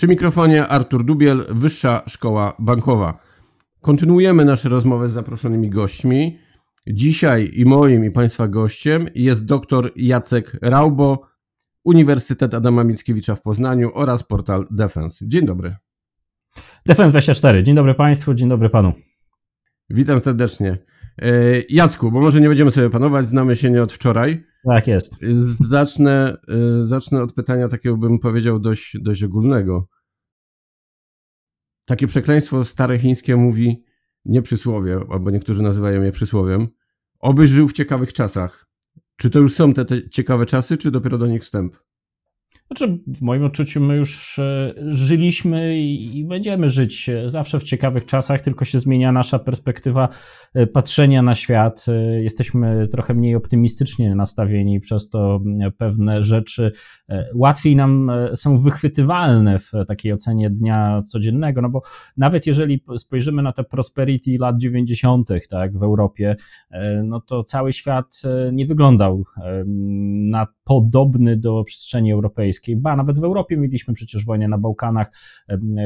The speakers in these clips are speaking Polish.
Przy mikrofonie Artur Dubiel, Wyższa Szkoła Bankowa. Kontynuujemy nasze rozmowy z zaproszonymi gośćmi. Dzisiaj i moim i Państwa gościem jest dr Jacek Raubo, Uniwersytet Adama Mickiewicza w Poznaniu oraz portal Defense. Dzień dobry. Defense 24. Dzień dobry Państwu, dzień dobry Panu. Witam serdecznie. E, Jacku, bo może nie będziemy sobie panować, znamy się nie od wczoraj. Tak jest. Zacznę, e, zacznę od pytania takiego, bym powiedział, dość, dość ogólnego. Takie przekleństwo stare chińskie mówi nie przysłowie, albo niektórzy nazywają je przysłowiem. Obyś żył w ciekawych czasach. Czy to już są te, te ciekawe czasy, czy dopiero do nich wstęp? Znaczy, w moim odczuciu my już e, żyliśmy i będziemy żyć e, zawsze w ciekawych czasach, tylko się zmienia nasza perspektywa e, patrzenia na świat. Jesteśmy trochę mniej optymistycznie nastawieni, przez to pewne rzeczy łatwiej nam są wychwytywalne w takiej ocenie dnia codziennego, no bo nawet jeżeli spojrzymy na te prosperity lat 90. tak, w Europie, no to cały świat nie wyglądał na podobny do przestrzeni europejskiej. Ba, nawet w Europie mieliśmy przecież wojnę na Bałkanach,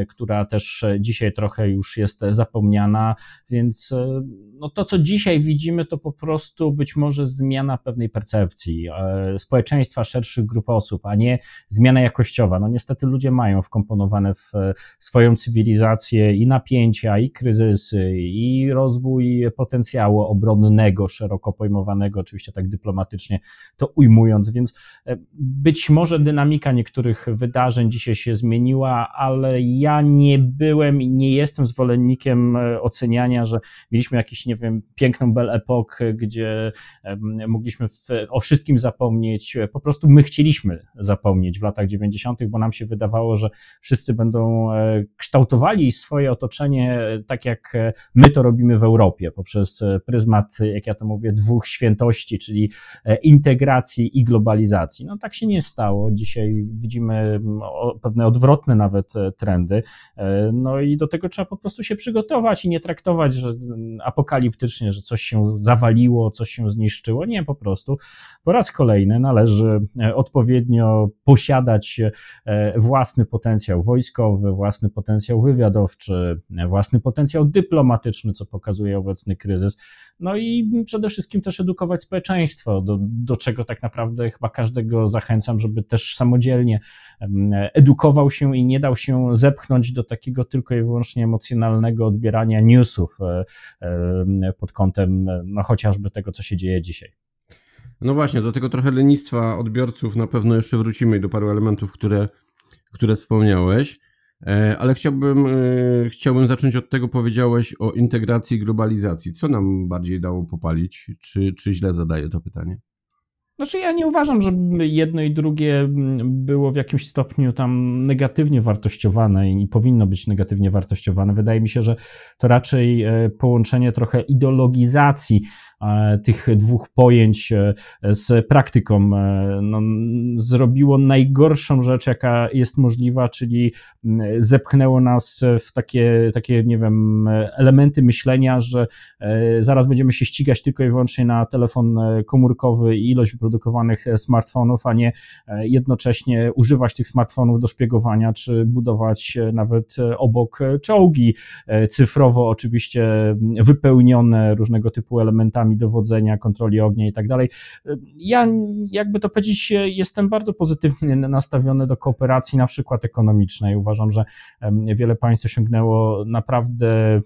która też dzisiaj trochę już jest zapomniana, więc e, no to, co dzisiaj widzimy, to po prostu być może zmiana pewnej percepcji e, społeczeństwa, szerszych grup osób, a nie zmiana jakościowa. No niestety ludzie mają wkomponowane w swoją cywilizację i napięcia, i kryzysy, i rozwój potencjału obronnego, szeroko pojmowanego, oczywiście tak dyplomatycznie to ujmując, więc E, być może dynamika niektórych wydarzeń dzisiaj się zmieniła, ale ja nie byłem i nie jestem zwolennikiem e, oceniania, że mieliśmy jakiś, nie wiem, piękną Belle Epoque, gdzie mogliśmy w, o wszystkim zapomnieć. Po prostu my chcieliśmy zapomnieć w latach 90., bo nam się wydawało, że wszyscy będą e, kształtowali swoje otoczenie tak, jak my to robimy w Europie, poprzez pryzmat, jak ja to mówię, dwóch świętości, czyli integracji i globalizacji. No tak się nie stało. Dzisiaj widzimy mm, pewne odwrotne nawet e, trendy. E, no i do tego trzeba po prostu się przygotować i nie traktować, że mm, apokaliptycznie, że coś się zawaliło, coś się zniszczyło. Nie, po prostu po raz kolejny należy e, odpowiednio posiadać własny potencjał wojskowy, własny potencjał wywiadowczy, własny potencjał dyplomatyczny, co pokazuje obecny kryzys. No i przede wszystkim też edukować społeczeństwo, do, do czego tak naprawdę chyba każdego zachęcam, żeby też samodzielnie edukował się i nie dał się zepchnąć do takiego tylko i wyłącznie emocjonalnego odbierania newsów e, pod kątem no, chociażby tego, co się dzieje dzisiaj. No właśnie, do tego trochę lenistwa odbiorców na pewno jeszcze wrócimy i do paru elementów, które, które wspomniałeś. E, ale chciałbym, e, chciałbym zacząć od tego, powiedziałeś o integracji i globalizacji. Co nam bardziej dało popalić? Czy, czy źle zadaję to pytanie? Znaczy, ja nie uważam, że jedno i drugie było w jakimś stopniu tam negatywnie wartościowane i powinno być negatywnie wartościowane. Wydaje mi się, że to raczej e, połączenie trochę ideologizacji tych dwóch pojęć e, z praktyką e, no, zrobiło najgorszą rzecz, jaka jest możliwa, czyli zepchnęło nas w takie, takie, nie wiem, elementy myślenia, że zaraz będziemy się ścigać tylko i wyłącznie na telefon komórkowy i ilość wyprodukowanych smartfonów, a nie jednocześnie używać tych smartfonów do szpiegowania, czy budować nawet obok czołgi cyfrowo, oczywiście wypełnione różnego typu elementami dowodzenia, kontroli ognia i tak dalej. Ja, jakby to powiedzieć, jestem bardzo pozytywnie nastawiony do kooperacji, na przykład ekonomicznej. Uważam, że wiele państw osiągnęło naprawdę e,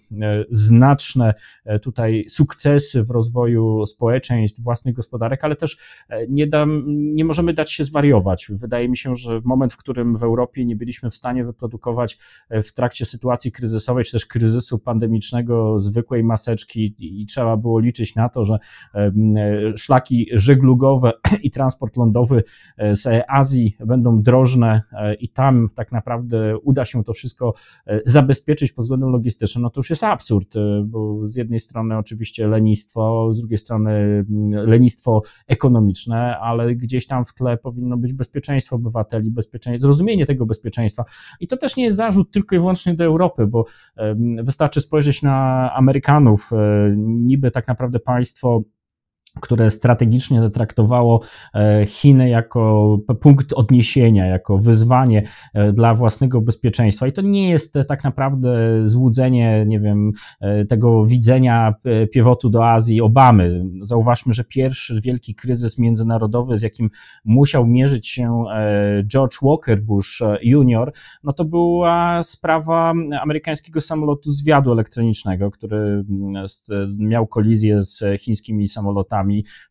znaczne e, tutaj sukcesy w rozwoju społeczeństw, własnych gospodarek, ale też e, nie, dam, nie możemy dać się zwariować. Wydaje mi się, że moment, w którym w Europie nie byliśmy w stanie wyprodukować w trakcie sytuacji kryzysowej, czy też kryzysu pandemicznego zwykłej maseczki i trzeba było liczyć na to, że szlaki żeglugowe i transport lądowy z Azji będą drożne i tam tak naprawdę uda się to wszystko zabezpieczyć pod względem logistycznym, no to już jest absurd, bo z jednej strony oczywiście lenistwo, z drugiej strony lenistwo ekonomiczne, ale gdzieś tam w tle powinno być bezpieczeństwo obywateli, bezpieczeństwo, zrozumienie tego bezpieczeństwa. I to też nie jest zarzut tylko i wyłącznie do Europy, bo wystarczy spojrzeć na Amerykanów. E, niby tak naprawdę państwo państwo które strategicznie traktowało e, Chiny jako punkt odniesienia, jako wyzwanie e, dla własnego bezpieczeństwa. I to nie jest e, tak naprawdę złudzenie, nie wiem, tego widzenia piewotu do Azji Obamy. Zauważmy, że pierwszy wielki kryzys międzynarodowy, z jakim musiał mierzyć się George Walker Bush Jr., no to była sprawa amerykańskiego samolotu zwiadu elektronicznego, który mm, miał kolizję z chińskimi samolotami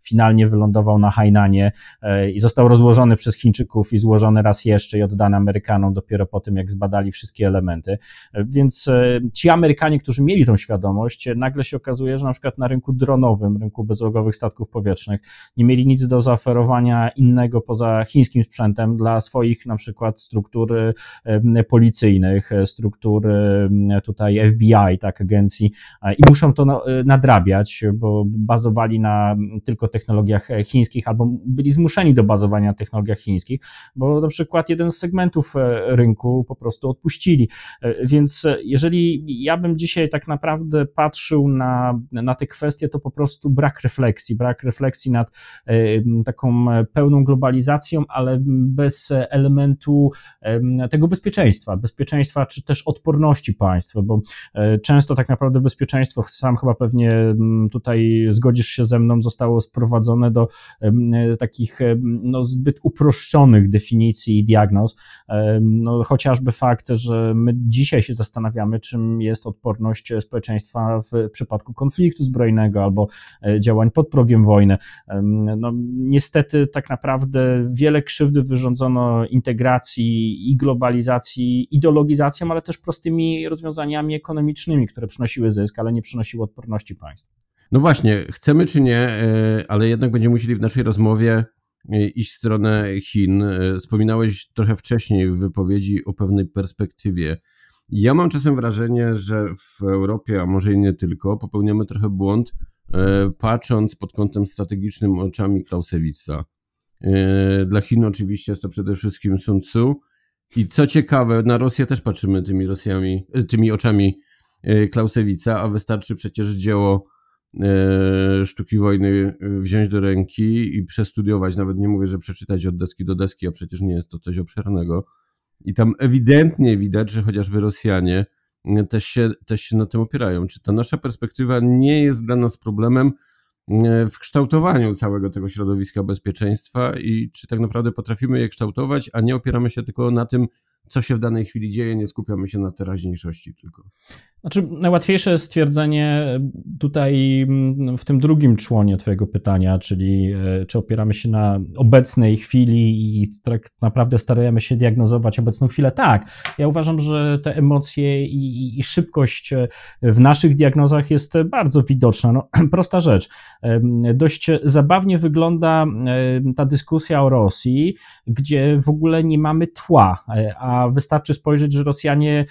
finalnie wylądował na Hainanie e, i został rozłożony przez Chińczyków i złożony raz jeszcze i oddany Amerykanom dopiero po tym, jak zbadali wszystkie elementy. E, więc e, ci Amerykanie, którzy mieli tą świadomość, nagle się okazuje, że na przykład na rynku dronowym, rynku bezlogowych statków powietrznych, nie mieli nic do zaoferowania innego poza chińskim sprzętem dla swoich na przykład struktur policyjnych, struktur tutaj FBI, tak, agencji i muszą to nadrabiać, bo bazowali na tylko technologiach e, chińskich, albo byli zmuszeni do bazowania na technologiach chińskich, bo na przykład jeden z segmentów e, rynku po prostu odpuścili. E, więc jeżeli ja bym dzisiaj tak naprawdę patrzył na, na te kwestie, to po prostu brak refleksji, brak refleksji nad taką pełną globalizacją, ale bez elementu tego bezpieczeństwa, bezpieczeństwa czy też odporności państwa, bo często tak naprawdę bezpieczeństwo, sam chyba pewnie tutaj zgodzisz się ze mną, zostało sprowadzone do takich no, zbyt uproszczonych definicji i diagnoz. No, chociażby fakt, że my dzisiaj się zastanawiamy, czym jest odporność społeczeństwa w przypadku konfliktu zbrojnego albo e, działań pod progiem wojny. No, niestety, tak naprawdę wiele krzywdy wyrządzono integracji i globalizacji, ideologizacją, ale też prostymi rozwiązaniami ekonomicznymi, które przynosiły zysk, ale nie przynosiły odporności państw. No właśnie, chcemy czy nie, e, ale jednak będziemy musieli w naszej rozmowie e, iść w stronę Chin. E, wspominałeś trochę wcześniej w wypowiedzi o pewnej perspektywie. Ja mam czasem wrażenie, że w Europie, a może i nie tylko, popełniamy trochę błąd, patrząc pod kątem strategicznym oczami Clausewitza. Dla Chin oczywiście jest to przede wszystkim Sun Tzu. I co ciekawe, na Rosję też patrzymy tymi Rosjami, tymi oczami Clausewitza, a wystarczy przecież dzieło sztuki wojny e, wziąć do ręki i przestudiować. Nawet nie mówię, że przeczytać od deski do deski, a przecież nie jest to coś obszernego. I tam ewidentnie widać, że chociażby Rosjanie e, też się, też się na tym opierają. Czy ta nasza perspektywa nie jest dla nas problemem w kształtowaniu całego tego środowiska bezpieczeństwa i czy tak naprawdę potrafimy je kształtować, a nie opieramy się tylko na tym, co się w danej chwili dzieje, nie skupiamy się na teraźniejszości tylko. Znaczy, najłatwiejsze stwierdzenie tutaj mm, w tym drugim członie Twojego pytania, czyli e, czy opieramy się na obecnej chwili i tak naprawdę starajemy się diagnozować obecną chwilę. Tak, ja uważam, że te emocje i, i szybkość e, w naszych diagnozach jest bardzo widoczna. No, prosta rzecz. Dość zabawnie wygląda ta dyskusja o Rosji, gdzie w ogóle nie mamy tła, e, a wystarczy spojrzeć, że Rosjanie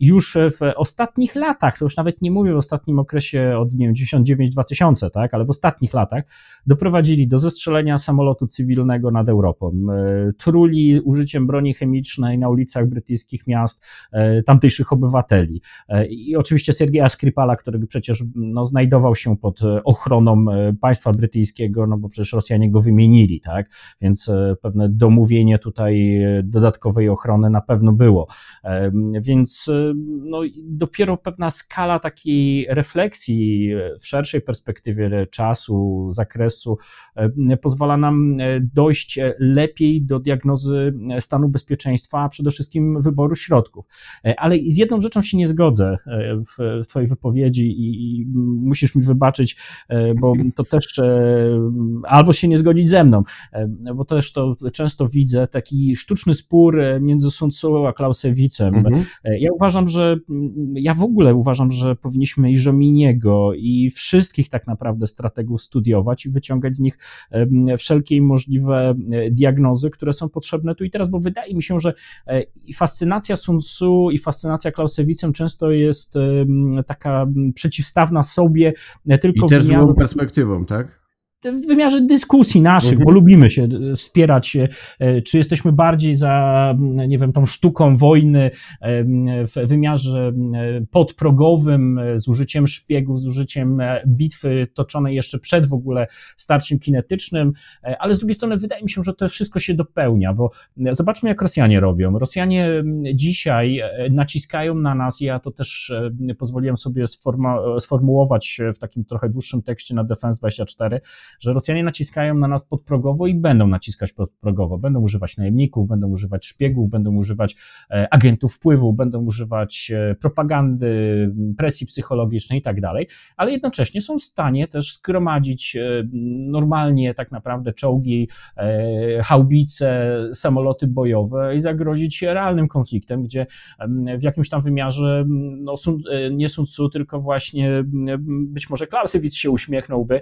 już w ostatnich latach, to już nawet nie mówię w ostatnim okresie od nie wiem, 99-2000, tak, ale w ostatnich latach doprowadzili do zestrzelenia samolotu cywilnego nad Europą, e, truli użyciem broni chemicznej na ulicach brytyjskich miast e, tamtejszych obywateli. E, I oczywiście Sergeja Skripala, który przecież no, znajdował się pod ochroną państwa brytyjskiego, no bo przecież Rosjanie go wymienili, tak, więc pewne domówienie tutaj dodatkowej ochrony na pewno było. Więc no, dopiero pewna skala takiej refleksji w szerszej perspektywie czasu, zakresu e, pozwala nam e, dojść lepiej do diagnozy stanu bezpieczeństwa, a przede wszystkim wyboru środków. E, ale z jedną rzeczą się nie zgodzę w, w Twojej wypowiedzi i, i musisz mi wybaczyć, bo to też albo się nie zgodzić ze mną, bo też to często widzę taki sztuczny spór między Sun Tzu a Clausewicem. Mhm. Ja uważam, że ja w ogóle uważam, że powinniśmy i Żominiego i wszystkich tak naprawdę strategów studiować i wyciągać z nich wszelkie możliwe diagnozy, które są potrzebne tu i teraz, bo wydaje mi się, że i fascynacja Sun Tzu i fascynacja Clausewicem często jest taka przeciwstawna sobie tylko I też z perspektywą, tak? W wymiarze dyskusji naszych, mhm. bo lubimy się wspierać, e, czy jesteśmy bardziej za, nie wiem, tą sztuką wojny w wymiarze podprogowym, z użyciem szpiegów, z użyciem e, bitwy toczonej jeszcze przed w ogóle starciem kinetycznym, e, ale z drugiej strony wydaje mi się, że to wszystko się dopełnia, bo zobaczmy, jak Rosjanie robią. Rosjanie dzisiaj naciskają na nas, ja to też pozwoliłem sobie sformułować w takim trochę dłuższym tekście na Defense 24, że Rosjanie naciskają na nas podprogowo i będą naciskać podprogowo. Będą używać najemników, będą używać szpiegów, będą używać e, agentów wpływu, będą używać e, propagandy, presji psychologicznej i tak dalej, ale jednocześnie są w stanie też zgromadzić e, normalnie tak naprawdę czołgi, haubice, samoloty bojowe i zagrozić realnym konfliktem, gdzie w jakimś tam wymiarze no, nie Sun Tzu, tylko właśnie być może Clausewitz się uśmiechnąłby,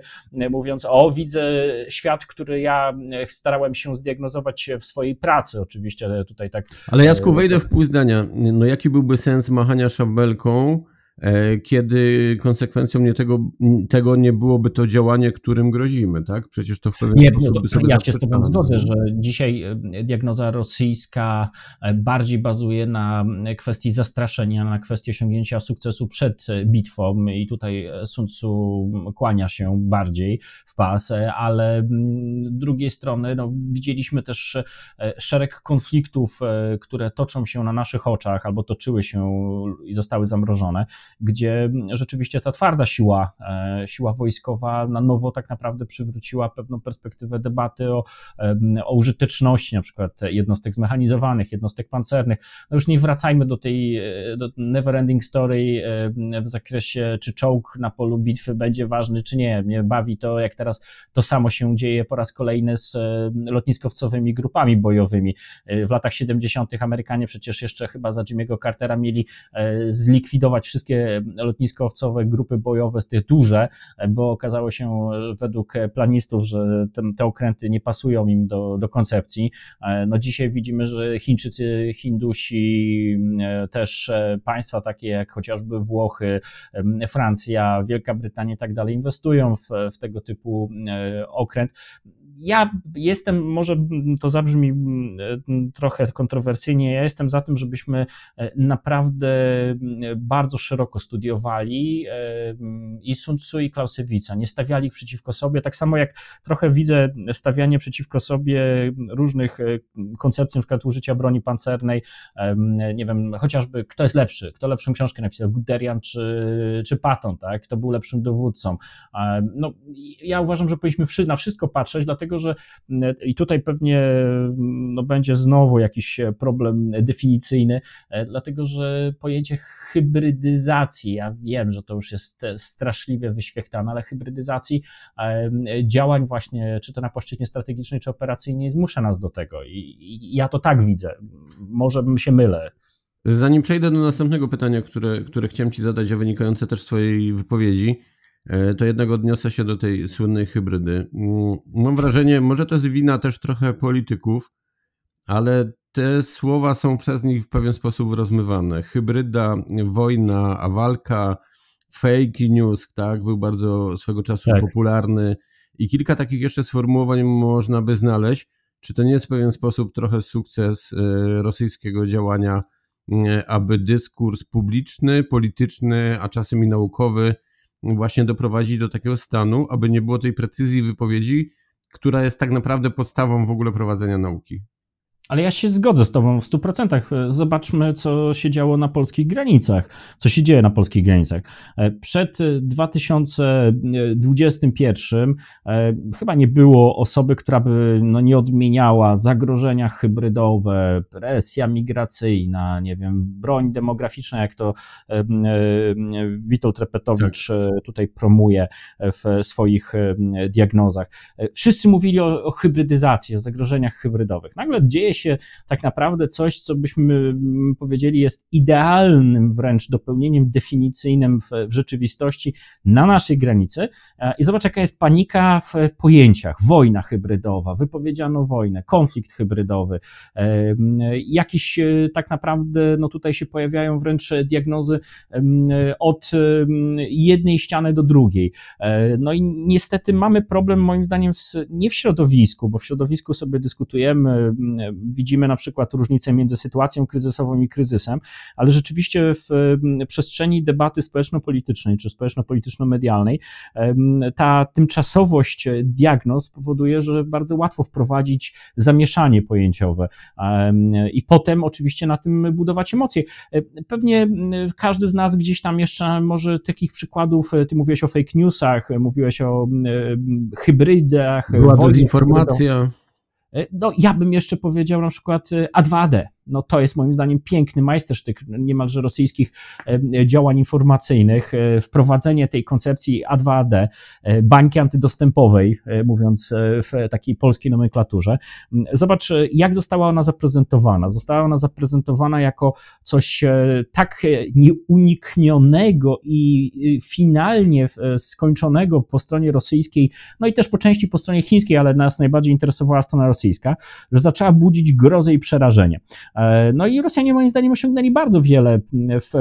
mówiąc o widzę świat, który ja e, starałem się zdiagnozować w swojej pracy, oczywiście tutaj tak. Ale Jacku, e, wejdę w pół zdania. No jaki byłby sens machania szabelką kiedy konsekwencją nie tego, tego nie byłoby to działanie, którym grozimy, tak? Przecież to w pewien nie, sposób by sobie Ja się z Tobą zgodzę, że dzisiaj e, diagnoza rosyjska e, bardziej bazuje na kwestii zastraszenia, na kwestii osiągnięcia sukcesu przed bitwą i tutaj Sun Tzu kłania się bardziej w pas, ale z drugiej strony no, widzieliśmy też szereg konfliktów, które toczą się na naszych oczach albo toczyły się i zostały zamrożone gdzie rzeczywiście ta twarda siła, e, siła wojskowa na nowo tak naprawdę przywróciła pewną perspektywę debaty o, o użyteczności na przykład jednostek zmechanizowanych, jednostek pancernych. No już nie wracajmy do tej e, do never ending story w zakresie, czy czołg na polu bitwy będzie ważny, czy nie. Mnie bawi to, jak teraz to samo się dzieje po raz kolejny z lotniskowcowymi grupami bojowymi. W latach 70. Amerykanie przecież jeszcze chyba za Jimmy'ego Cartera mieli e, zlikwidować wszystkie lotniskowcowe grupy bojowe, z tych duże, bo okazało się według planistów, że te, okręty nie pasują im do, do koncepcji. No dzisiaj widzimy, że Chińczycy, Hindusi, też państwa takie jak chociażby Włochy, Francja, Wielka Brytania i tak dalej inwestują w, w tego typu okręt ja jestem, może to zabrzmi mm, trochę kontrowersyjnie, ja jestem za tym, żebyśmy e, naprawdę mm, bardzo szeroko studiowali e, i Sun Tzu i Clausewitza, nie stawiali ich przeciwko sobie, tak samo jak trochę widzę stawianie przeciwko sobie różnych e, koncepcji, przykład użycia broni pancernej, nie wiem, chociażby kto jest lepszy, kto lepszą książkę napisał, Guderian czy, czy Patton, tak, kto był lepszym dowódcą. No, ja uważam, że powinniśmy na wszystko patrzeć, dlatego dlatego że mm, i tutaj pewnie mm, no, będzie znowu jakiś e, problem definicyjny, e, dlatego że pojęcie hybrydyzacji, ja wiem, że to już jest e, straszliwie wyświechtane, ale hybrydyzacji działań właśnie, czy to na płaszczyźnie strategicznej, czy operacyjnej, zmusza nas do tego i, ja to tak widzę. Może bym się mylę. Zanim przejdę do następnego pytania, które, które chciałem Ci zadać, a wynikające też z Twojej wypowiedzi, E, to jednak odniosę się do tej słynnej hybrydy. Mm, mam wrażenie, może to jest wina też trochę polityków, ale te słowa są przez nich w pewien sposób rozmywane. Hybryda, wojna, a walka, fake news, tak, był bardzo swego czasu tak. popularny i kilka takich jeszcze sformułowań można by znaleźć. Czy to nie jest w pewien sposób trochę sukces e, rosyjskiego działania, e, aby dyskurs publiczny, polityczny, a czasem i naukowy właśnie doprowadzić do takiego stanu, aby nie było tej precyzji wypowiedzi, która jest tak naprawdę podstawą w ogóle prowadzenia nauki. Ale ja się zgodzę z Tobą w 100%. Zobaczmy, co się działo na polskich granicach, co się dzieje na polskich granicach. E, przed 2021 e, chyba nie było osoby, która by no, nie odmieniała zagrożenia hybrydowe, presja migracyjna, nie wiem, broń demograficzna, jak to e, Witold Repetowicz tak. tutaj promuje w swoich diagnozach. Wszyscy mówili o, o hybrydyzacji, o zagrożeniach hybrydowych. Nagle dzieje się tak naprawdę coś, co byśmy mm, powiedzieli jest idealnym wręcz dopełnieniem definicyjnym w, rzeczywistości na naszej granicy. E, I zobacz, jaka jest panika w pojęciach. Wojna hybrydowa, wypowiedziano wojnę, konflikt hybrydowy, e, jakiś tak naprawdę, no tutaj się pojawiają wręcz diagnozy od jednej ściany do drugiej. No i niestety mamy problem moim zdaniem nie w środowisku, bo w środowisku sobie dyskutujemy, widzimy na przykład różnicę między sytuacją kryzysową i kryzysem, ale rzeczywiście w przestrzeni debaty społeczno-politycznej czy społeczno-polityczno-medialnej ta tymczasowość diagnoz powoduje, że bardzo łatwo wprowadzić zamieszanie pojęciowe i potem oczywiście na tym budować emocje. Pewnie każdy z nas gdzieś tam jeszcze może takich przykładów, ty mówiłeś o fake newsach, mówiłeś o hybrydach. Była dezinformacja. No, ja bym jeszcze powiedział na przykład A2D no to jest moim zdaniem piękny majstersztyk niemalże rosyjskich e, działań informacyjnych, e, wprowadzenie tej koncepcji A2AD, e, bańki antydostępowej, mówiąc w takiej polskiej nomenklaturze. Zobacz, jak została ona zaprezentowana. Została ona zaprezentowana jako coś tak nieuniknionego i finalnie skończonego po stronie rosyjskiej, no i też po części po stronie chińskiej, ale nas najbardziej interesowała strona rosyjska, że zaczęła budzić grozę i przerażenie. E, no i Rosjanie moim zdaniem osiągnęli bardzo wiele,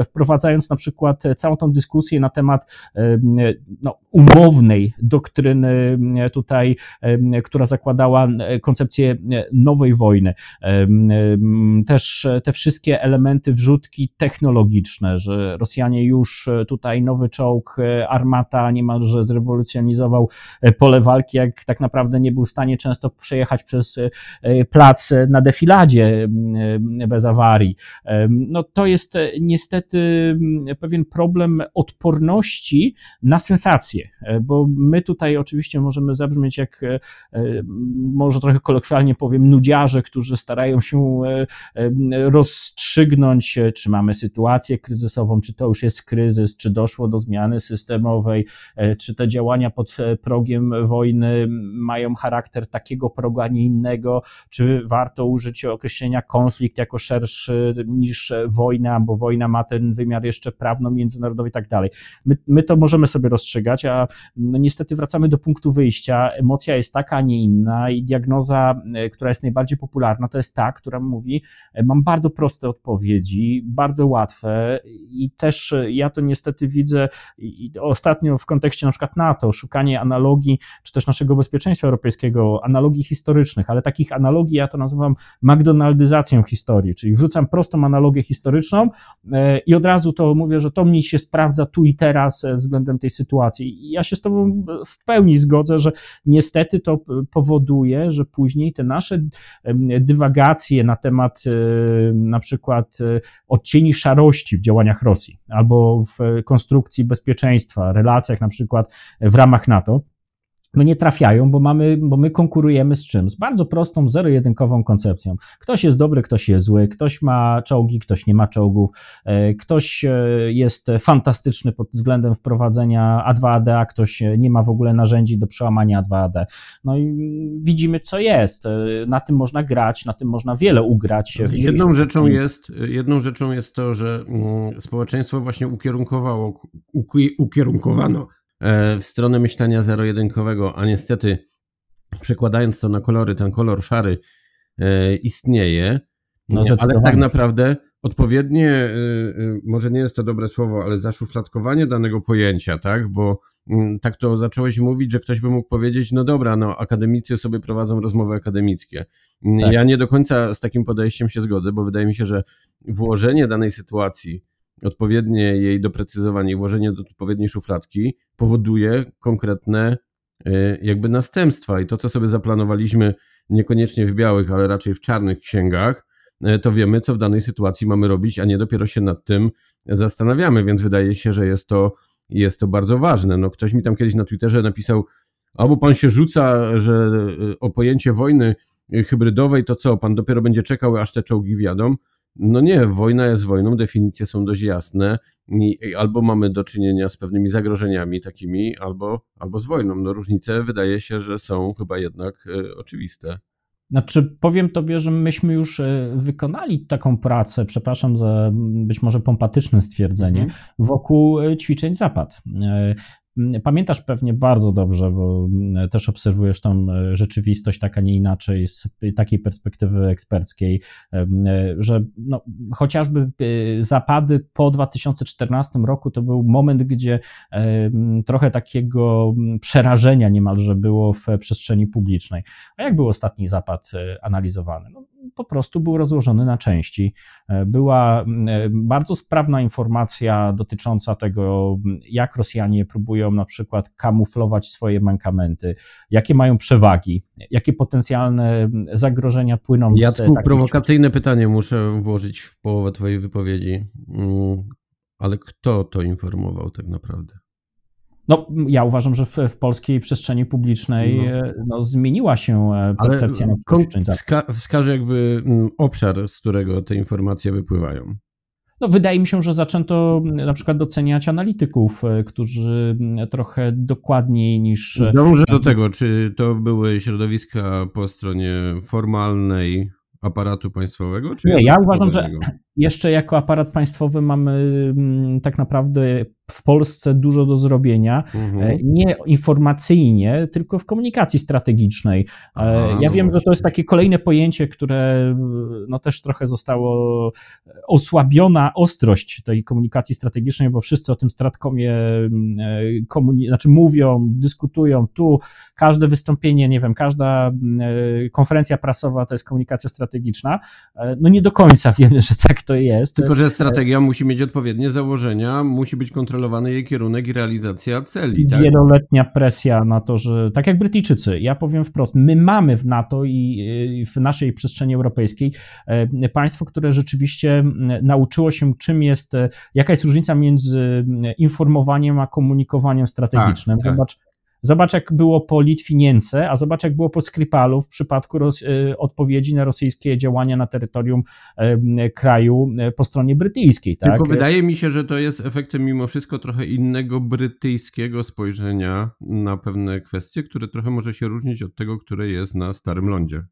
wprowadzając na przykład całą tą dyskusję na temat e, no, umownej doktryny tutaj, która zakładała koncepcję nowej wojny. Też te wszystkie elementy, wrzutki technologiczne, że Rosjanie już tutaj nowy czołg, armata niemalże zrewolucjonizował pole walki, jak tak naprawdę nie był w stanie często przejechać przez plac na defiladzie bez awarii. No to jest e, niestety pewien problem odporności na sensacje, e, bo my tutaj oczywiście możemy zabrzmieć jak, e, może trochę kolokwialnie powiem, nudziarze, którzy starają się rozstrzygnąć, czy mamy sytuację kryzysową, czy to już jest kryzys, czy doszło do zmiany systemowej, czy te działania pod progiem wojny mają charakter takiego progu, a nie innego, czy warto użyć określenia konflikt jako szerszy niż wojna, bo wojna ma ten wymiar jeszcze prawno-międzynarodowy i tak dalej. My, my to możemy sobie rozstrzygać, a no niestety wracamy do punktu wyjścia. Emocja jest taka, a nie inna i diagnoza, e, która jest najbardziej popularna, to jest ta, która mówi, e, mam bardzo proste odpowiedzi, bardzo łatwe i też e, ja to niestety widzę ostatnio w kontekście na przykład NATO, szukanie analogii, czy też naszego bezpieczeństwa europejskiego, analogii historycznych, ale takich analogii ja to nazywam McDonaldyzacją historii, czyli wrzucam prostą analogię historyczną e, i od razu to mówię, że to mi się sprawdza tu i teraz e, względem tej sytuacji. I ja się z Tobą w pełni zgodzę, że niestety to powoduje, że później te nasze dywagacje na temat e, na przykład odcieni szarości w działaniach Rosji albo w konstrukcji bezpieczeństwa, relacjach na przykład w ramach NATO, no nie trafiają, bo mamy, bo my konkurujemy z czym? Z bardzo prostą, zero-jedynkową koncepcją. Ktoś jest dobry, ktoś jest zły, ktoś ma czołgi, ktoś nie ma czołgów, e, ktoś e, jest fantastyczny pod względem wprowadzenia A2AD, a ktoś nie ma w ogóle narzędzi do przełamania A2AD. No i widzimy, co jest. E, na tym można grać, na tym można wiele ugrać. Jedną rzeczą jest, jedną rzeczą jest to, że mm, społeczeństwo właśnie ukierunkowało, ukierunkowano E, w stronę myślenia zero-jedynkowego, a niestety przekładając to na kolory, ten kolor szary e, istnieje, no, ale tak naprawdę odpowiednie, e, może nie jest to dobre słowo, ale zaszufladkowanie danego pojęcia, tak, bo mm, tak to zacząłeś mówić, że ktoś by mógł powiedzieć, no dobra, no akademicy sobie prowadzą rozmowy akademickie. Tak. Ja nie do końca z takim podejściem się zgodzę, bo wydaje mi się, że włożenie danej sytuacji odpowiednie jej doprecyzowanie i włożenie do odpowiedniej szufladki powoduje konkretne y, jakby następstwa i to, co sobie zaplanowaliśmy niekoniecznie w białych, ale raczej w czarnych księgach, y, to wiemy, co w danej sytuacji mamy robić, a nie dopiero się nad tym zastanawiamy, więc wydaje się, że jest to, jest to bardzo ważne. No, ktoś mi tam kiedyś na Twitterze napisał, albo pan się rzuca, że y, o pojęcie wojny hybrydowej, to co, pan dopiero będzie czekał, aż te czołgi wjadą. No nie, wojna jest wojną, definicje są dość jasne. Albo mamy do czynienia z pewnymi zagrożeniami takimi, albo, albo z wojną. No różnice wydaje się, że są chyba jednak y, oczywiste. Znaczy, powiem tobie, że myśmy już e, wykonali taką pracę, przepraszam za być może pompatyczne stwierdzenie, mm. wokół e, ćwiczeń zapad. E, Pamiętasz pewnie bardzo dobrze, bo mm, też obserwujesz tą e, rzeczywistość tak, a nie inaczej z takiej perspektywy eksperckiej, e, że no, chociażby e, zapady po 2014 roku to był moment, gdzie trochę takiego przerażenia niemalże było w przestrzeni publicznej. A jak był ostatni zapad analizowany? No, po prostu był rozłożony na części. E, była e, bardzo sprawna informacja dotycząca tego, jak Rosjanie próbują na przykład kamuflować swoje mankamenty, jakie mają przewagi, jakie potencjalne zagrożenia płyną ja z Ja prowokacyjne pytanie muszę włożyć w połowę Twojej wypowiedzi. Mm, ale kto to informował tak naprawdę? No, ja uważam, że w, w polskiej przestrzeni publicznej no. E, no, zmieniła się e, percepcja Ale wska wskaże jakby obszar, z którego te informacje wypływają. No, wydaje mi się, że zaczęto na przykład doceniać analityków, e, którzy trochę dokładniej niż. Dążę do tego, czy to były środowiska po stronie formalnej aparatu państwowego? Czy Nie, ja uważam, że jeszcze jako aparat państwowy mamy tak naprawdę w Polsce dużo do zrobienia, mhm. E, nie informacyjnie, tylko w komunikacji strategicznej. E, Aha, ja no wiem, właśnie. że to jest takie kolejne pojęcie, które no też trochę zostało osłabiona ostrość tej komunikacji strategicznej, bo wszyscy o tym stratkomie e, komuni- znaczy mówią, dyskutują tu, każde wystąpienie, nie wiem, każda konferencja prasowa to jest komunikacja strategiczna. No nie do końca wiemy, że tak to jest. Tylko, że strategia musi mieć odpowiednie założenia, musi być kontrolowany jej kierunek i realizacja celi. Tak? Wieloletnia presja na to, że tak jak Brytyjczycy, ja powiem wprost, my mamy w NATO i w naszej przestrzeni europejskiej e, państwo, które rzeczywiście nauczyło się, czym jest, jaka jest różnica między informowaniem a komunikowaniem strategicznym. Tak, tak. Zobacz, Zobacz, jak było po Litwinience, a zobacz, jak było po Skripalu w przypadku y, odpowiedzi na rosyjskie działania na terytorium y, kraju y, po stronie brytyjskiej. Tak? Tylko wydaje mi się, że to jest efektem mimo wszystko trochę innego brytyjskiego spojrzenia na pewne kwestie, które trochę może się różnić od tego, które jest na Starym Lądzie.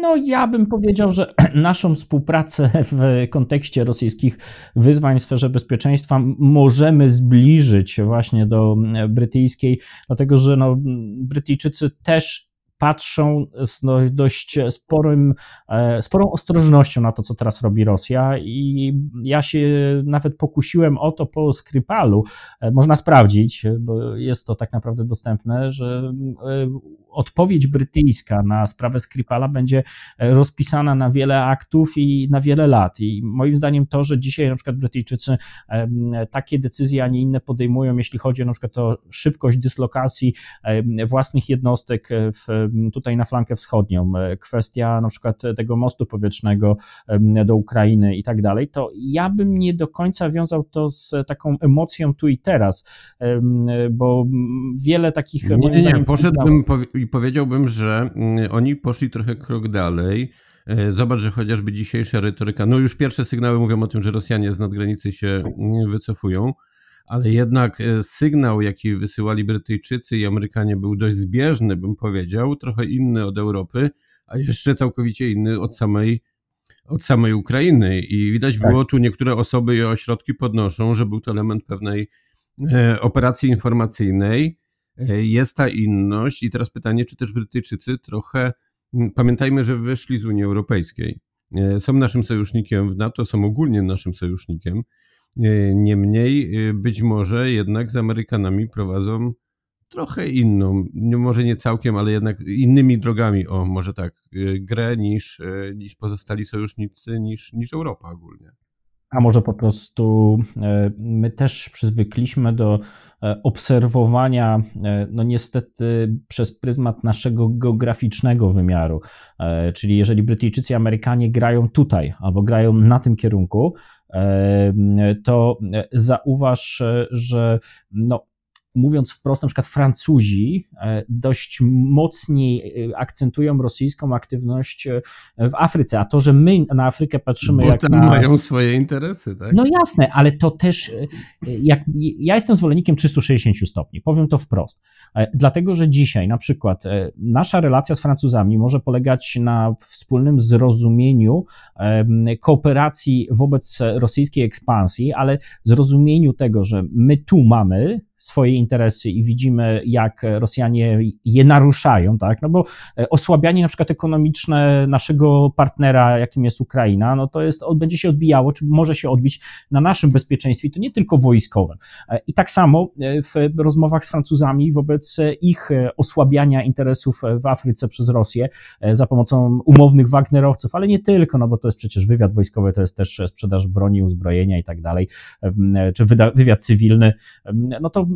No, ja bym powiedział, że naszą współpracę w kontekście rosyjskich wyzwań w sferze bezpieczeństwa możemy zbliżyć właśnie do brytyjskiej, dlatego że no, Brytyjczycy też patrzą z no, dość sporym, e, sporą ostrożnością na to, co teraz robi Rosja i ja się nawet pokusiłem o to po Skripalu, e, można sprawdzić, bo jest to tak naprawdę dostępne, że e, odpowiedź brytyjska na sprawę Skripala będzie rozpisana na wiele aktów i na wiele lat. I moim zdaniem to, że dzisiaj na przykład Brytyjczycy takie decyzje, a nie inne podejmują, jeśli chodzi na przykład o szybkość dyslokacji własnych jednostek w tutaj na flankę wschodnią, e, kwestia na przykład tego mostu powietrznego do Ukrainy i tak dalej, to ja bym nie do końca wiązał to z taką emocją tu i teraz, bo wiele takich... Nie, nie, nie, poszedłbym i powiedziałbym, że mm, oni poszli trochę krok dalej, e, Zobacz, że chociażby dzisiejsza retoryka, no już pierwsze sygnały mówią o tym, że Rosjanie z nadgranicy się mm, wycofują ale jednak e, sygnał, jaki wysyłali Brytyjczycy i Amerykanie, był dość zbieżny, bym powiedział, trochę inny od Europy, a jeszcze całkowicie inny od samej, od samej Ukrainy. I widać tak. było tu niektóre osoby i ośrodki podnoszą, że był to element pewnej e, operacji informacyjnej. E, jest ta inność, i teraz pytanie, czy też Brytyjczycy trochę. Pamiętajmy, że wyszli z Unii Europejskiej. Są naszym sojusznikiem w NATO, są ogólnie naszym sojusznikiem. E, niemniej e, być może jednak z Amerykanami prowadzą trochę inną, może nie całkiem, ale jednak innymi drogami, o może tak, e, grę niż, niż pozostali sojusznicy, niż, niż Europa ogólnie. A może po prostu my też przyzwykliśmy do obserwowania, no niestety przez pryzmat naszego geograficznego wymiaru. Czyli jeżeli Brytyjczycy i Amerykanie grają tutaj albo grają na tym kierunku, to zauważ, że no, mówiąc wprost, na przykład Francuzi e, dość mocniej e, akcentują rosyjską aktywność e, w Afryce, a to, że my na Afrykę patrzymy Bo jak tam na... mają swoje interesy, tak? No jasne, ale to też, jak, ja jestem zwolennikiem 360 stopni, powiem to wprost, dlatego, że dzisiaj na przykład nasza relacja z Francuzami może polegać na wspólnym zrozumieniu kooperacji wobec rosyjskiej ekspansji, ale zrozumieniu tego, że my tu mamy swoje interesy i widzimy, jak Rosjanie je naruszają, tak? No bo e, osłabianie na przykład ekonomiczne naszego partnera, jakim jest Ukraina, no to jest, będzie się odbijało, czy może się odbić na naszym bezpieczeństwie, to nie tylko wojskowym. E, I tak samo e, w rozmowach z Francuzami wobec ich osłabiania interesów w Afryce przez Rosję za pomocą umownych Wagnerowców, ale nie tylko, no bo to jest przecież wywiad wojskowy, to jest też sprzedaż broni, uzbrojenia i tak dalej, czy wywiad cywilny, no to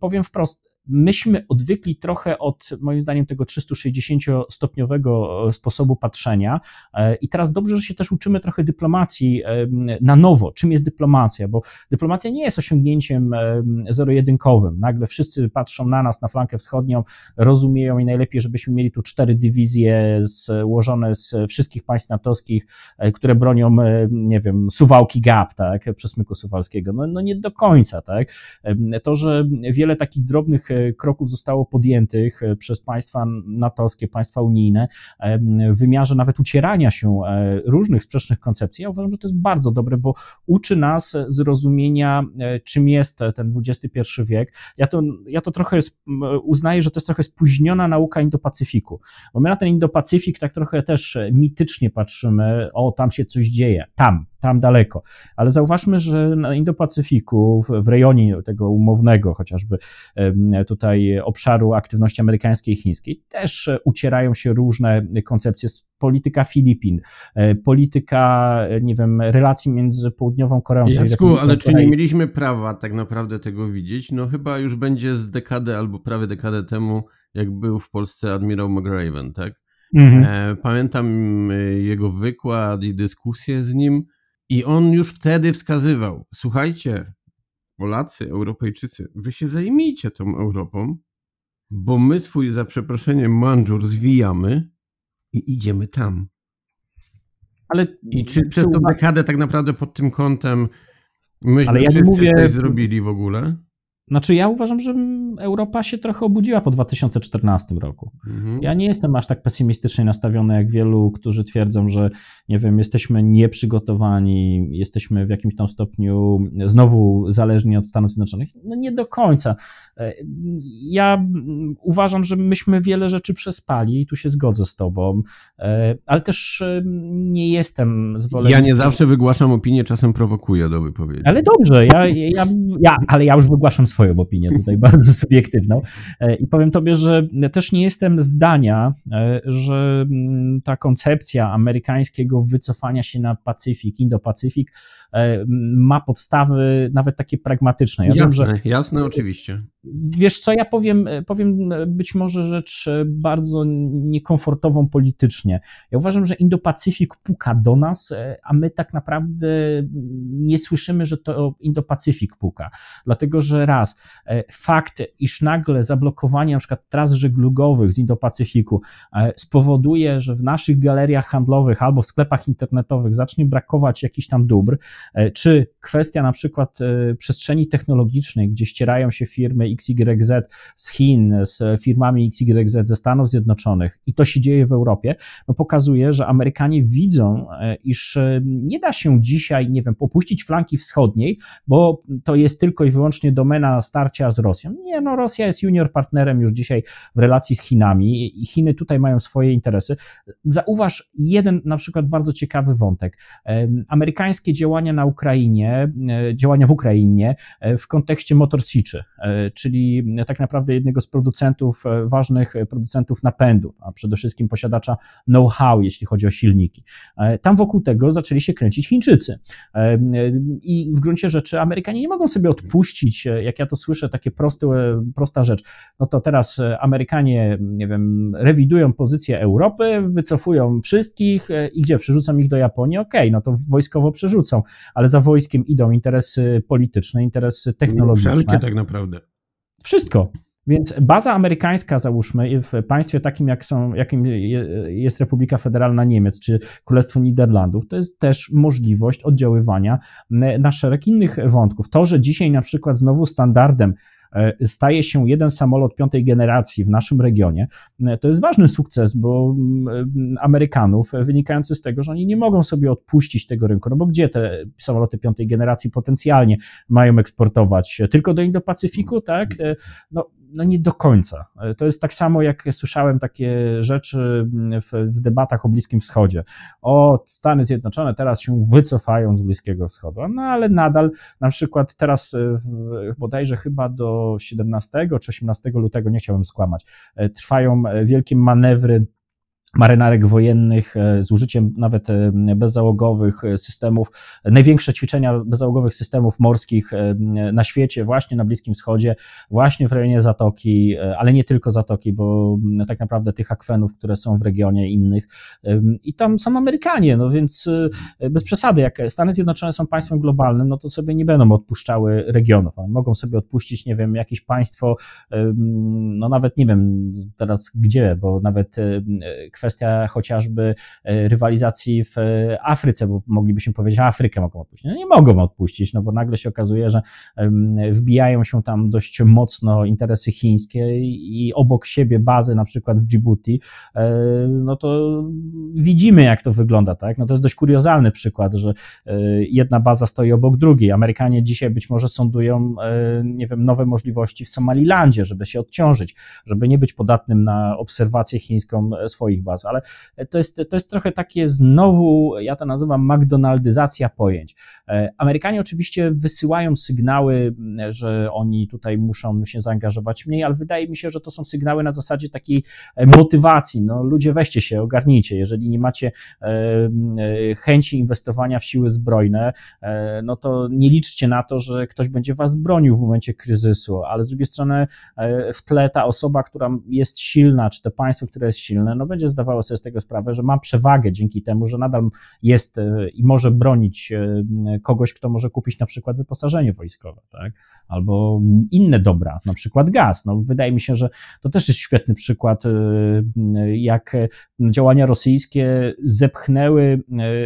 powiem wprost, myśmy odwykli trochę od, moim zdaniem, tego 360-stopniowego e, sposobu patrzenia e, i teraz dobrze, że się też uczymy trochę dyplomacji e, na nowo. Czym jest dyplomacja? Bo dyplomacja nie jest osiągnięciem zero-jedynkowym. Nagle wszyscy patrzą na nas, na flankę wschodnią, rozumieją i najlepiej, żebyśmy mieli tu cztery dywizje złożone z wszystkich państw natowskich, które bronią, nie wiem, Suwałki Gap, tak, przesmyku suwalskiego. No, no nie do końca, tak. To, że wiele takich drobnych kroków zostało podjętych e, przez państwa natowskie, państwa unijne w wymiarze nawet ucierania się e, różnych sprzecznych koncepcji. Ja uważam, że to jest bardzo dobre, bo uczy nas zrozumienia, e, czym jest ten XXI wiek. Ja to, ja to trochę uznaję, że to jest trochę spóźniona nauka Indo-Pacyfiku, bo my na ten Indo-Pacyfik tak trochę też mitycznie patrzymy, o, tam się coś dzieje, tam, tam daleko. Ale zauważmy, że na Indo-Pacyfiku, w rejonie tego umownego, chociażby tutaj obszaru aktywności amerykańskiej i chińskiej, też ucierają się różne koncepcje polityka Filipin, e, polityka, e, nie wiem, relacji między Południową Koreą. Jacku, ale czy nie mieliśmy prawa tak naprawdę tego widzieć? No chyba już będzie z dekadę albo prawie dekadę temu, jak był w Polsce admirał McRaven, tak? Mhm. E, pamiętam jego wykład i dyskusję z nim i on już wtedy wskazywał, słuchajcie, Polacy, Europejczycy, wy się zajmijcie tą Europą, bo my swój, za przeproszeniem, mandżur zwijamy i idziemy tam. Ale I czy przez tą dekadę tak naprawdę pod tym kątem myśmy Ale ja wszyscy mówię, zrobili w ogóle? Znaczy, ja uważam, że Europa się trochę obudziła po 2014 roku. Mhm. Ja nie jestem aż tak pesymistycznie nastawiony jak wielu, którzy twierdzą, że nie wiem, jesteśmy nieprzygotowani, jesteśmy w jakimś tam stopniu znowu zależni od Stanów Zjednoczonych. No nie do końca. E, ja uważam, że myśmy wiele rzeczy przespali i tu się zgodzę z tobą, e, ale też e, nie jestem zwolennikiem. Ja nie zawsze wygłaszam opinię, czasem prowokuję do wypowiedzi. Ale dobrze, ja, ja, ja, ale ja już wygłaszam swoją opinię tutaj bardzo subiektywną. I powiem tobie, że też nie jestem zdania, że mm, ta koncepcja amerykańskiego wycofania się na Pacyfik, Indo-Pacyfik ma podstawy nawet takie pragmatyczne. Ja jasne, wiem, że, jasne, oczywiście. Wiesz co, ja powiem, powiem być może rzecz bardzo niekomfortową politycznie. Ja uważam, że Indo-Pacyfik puka do nas, a my tak naprawdę nie słyszymy, że to Indo-Pacyfik puka. Dlatego, że raz, fakt, iż nagle zablokowanie na przykład tras żeglugowych z Indo-Pacyfiku spowoduje, że w naszych galeriach handlowych albo w sklepach internetowych zacznie brakować jakichś tam dóbr, czy kwestia na przykład przestrzeni technologicznej, gdzie ścierają się firmy XYZ z Chin, z firmami XYZ ze Stanów Zjednoczonych i to się dzieje w Europie, no pokazuje, że Amerykanie widzą, e, iż e, nie da się dzisiaj, nie wiem, popuścić flanki wschodniej, bo to jest tylko i wyłącznie domena starcia z Rosją. Nie, no Rosja jest junior partnerem już dzisiaj w relacji z Chinami i Chiny tutaj mają swoje interesy. Zauważ jeden na przykład bardzo ciekawy wątek. Amerykańskie działania na Ukrainie, e, działania w Ukrainie w kontekście Motor Siczy, czyli tak naprawdę jednego z producentów, e, ważnych producentów napędów, a przede wszystkim posiadacza know-how, jeśli chodzi o silniki. E, tam wokół tego zaczęli się kręcić Chińczycy. E, I w gruncie rzeczy Amerykanie nie mogą sobie odpuścić, jak ja to słyszę, takie proste, prosta rzecz. No to teraz Amerykanie, nie wiem, rewidują pozycję Europy, wycofują wszystkich i gdzie? Przerzucą ich do Japonii? Okej, okay, no to wojskowo przerzucą, ale za wojskiem idą interesy polityczne, interesy technologiczne. Wszelkie tak naprawdę. Wszystko. Więc baza amerykańska, załóżmy, w państwie takim, jak są, jakim jest Republika Federalna Niemiec czy Królestwo Niderlandów, to jest też możliwość oddziaływania na szereg innych wątków. To, że dzisiaj na przykład znowu standardem staje się jeden samolot piątej generacji w naszym regionie, e, to jest ważny sukces, bo mm, e, Amerykanów, wynikający z tego, że oni nie mogą sobie odpuścić tego rynku, no bo gdzie te samoloty piątej generacji potencjalnie mają eksportować? Tylko do Indo-Pacyfiku, tak? No, no nie do końca. To jest tak samo, jak słyszałem takie rzeczy w, w, debatach o Bliskim Wschodzie. O, Stany Zjednoczone teraz się wycofają z Bliskiego Wschodu, no ale nadal na przykład teraz w, bodajże chyba do 17 czy 18 lutego, nie chciałbym skłamać, trwają wielkie manewry marynarek wojennych e, z użyciem nawet e, bezzałogowych e, systemów, największe ćwiczenia bezzałogowych systemów morskich na świecie, właśnie na Bliskim Wschodzie, właśnie w rejonie Zatoki, ale nie tylko Zatoki, bo tak naprawdę tych akwenów, które są w regionie innych. I tam są Amerykanie, no więc bez przesady, jak Stany Zjednoczone są państwem globalnym, no to sobie nie będą odpuszczały regionów, mogą sobie odpuścić, nie wiem, jakieś państwo, no nawet nie wiem teraz gdzie, bo nawet kwestia chociażby e, rywalizacji w e, Afryce, bo moglibyśmy powiedzieć, że Afrykę mogą odpuścić. No nie mogą odpuścić, no bo nagle się okazuje, że wbijają się tam dość mocno interesy chińskie i obok siebie bazy, na przykład w Djibouti, e, no to widzimy, jak to wygląda, tak? No to jest dość kuriozalny przykład, że jedna baza stoi obok drugiej. Amerykanie dzisiaj być może sądują, nie wiem, nowe możliwości w Somalilandzie, żeby się odciążyć, żeby nie być podatnym na obserwację chińską swoich ale to jest, to jest trochę takie znowu, ja to nazywam McDonaldyzacja pojęć. E, Amerykanie oczywiście wysyłają sygnały, że oni tutaj muszą się zaangażować mniej, ale wydaje mi się, że to są sygnały na zasadzie takiej e, motywacji. No, ludzie weźcie się, ogarnijcie. Jeżeli nie macie e, chęci inwestowania w siły zbrojne, no to nie liczcie na to, że ktoś będzie was bronił w momencie kryzysu, ale z drugiej strony w tle ta osoba, która jest silna, czy to państwo, które jest silne, no będzie zdawało sobie z tego sprawę, że ma przewagę dzięki temu, że nadal jest e, i może bronić e, kogoś, kto może kupić na przykład wyposażenie wojskowe, tak? albo inne dobra, na przykład gaz. No, wydaje mi się, że to też jest świetny przykład, e, jak działania rosyjskie zepchnęły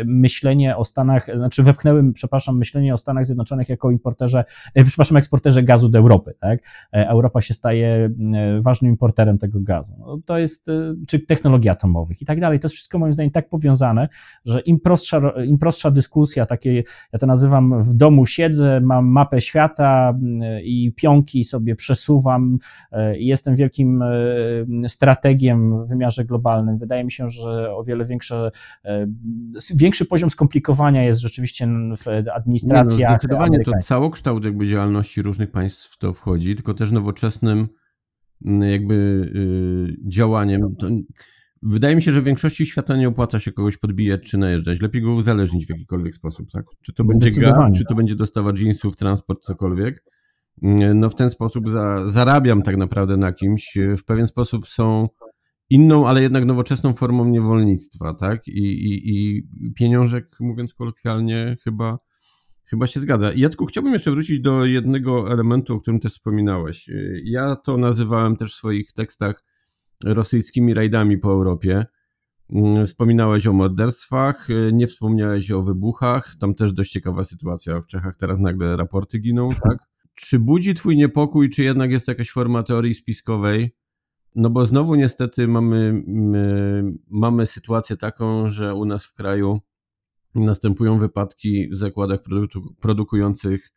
myślenie o Stanach, znaczy wepchnęły, przepraszam, myślenie o Stanach Zjednoczonych jako importerze, przepraszam, eksporterze gazu do Europy. Tak? Europa się staje ważnym importerem tego gazu. No, to jest, czy technologii atomowych i tak dalej. To jest wszystko moim zdaniem tak powiązane, że im prostsza, im prostsza dyskusja, takie, ja to nazywam w domu siedzę, mam mapę świata i pionki sobie przesuwam e, i jestem wielkim e, strategiem w wymiarze globalnym. Wydaje mi się, że o wiele większe, e, większy poziom skomplikowania jest rzeczywiście w administracji. No, zdecydowanie to całokształt jakby działalności różnych państw w to wchodzi, tylko też nowoczesnym mm, jakby y, działaniem. To Wydaje mi się, że w większości świata nie opłaca się kogoś podbijać czy najeżdżać. Lepiej go uzależnić w jakikolwiek sposób, tak? Czy to będzie gaz, czy to będzie dostawa jeansów, transport, cokolwiek. No w ten sposób za, zarabiam tak naprawdę na kimś. W pewien sposób są inną, ale jednak nowoczesną formą niewolnictwa, tak? I, i, i pieniążek, mówiąc kolokwialnie, chyba, chyba się zgadza. Jacku, chciałbym jeszcze wrócić do jednego elementu, o którym też wspominałeś. Ja to nazywałem też w swoich tekstach rosyjskimi rajdami po Europie. Mm, wspominałeś o morderstwach, nie wspomniałeś o wybuchach. Tam też dość ciekawa sytuacja. W Czechach teraz nagle raporty giną, tak? Czy budzi Twój niepokój, czy jednak jest jakaś forma teorii spiskowej? No bo znowu niestety mamy, mamy sytuację taką, że u nas w kraju następują wypadki w zakładach produku produkujących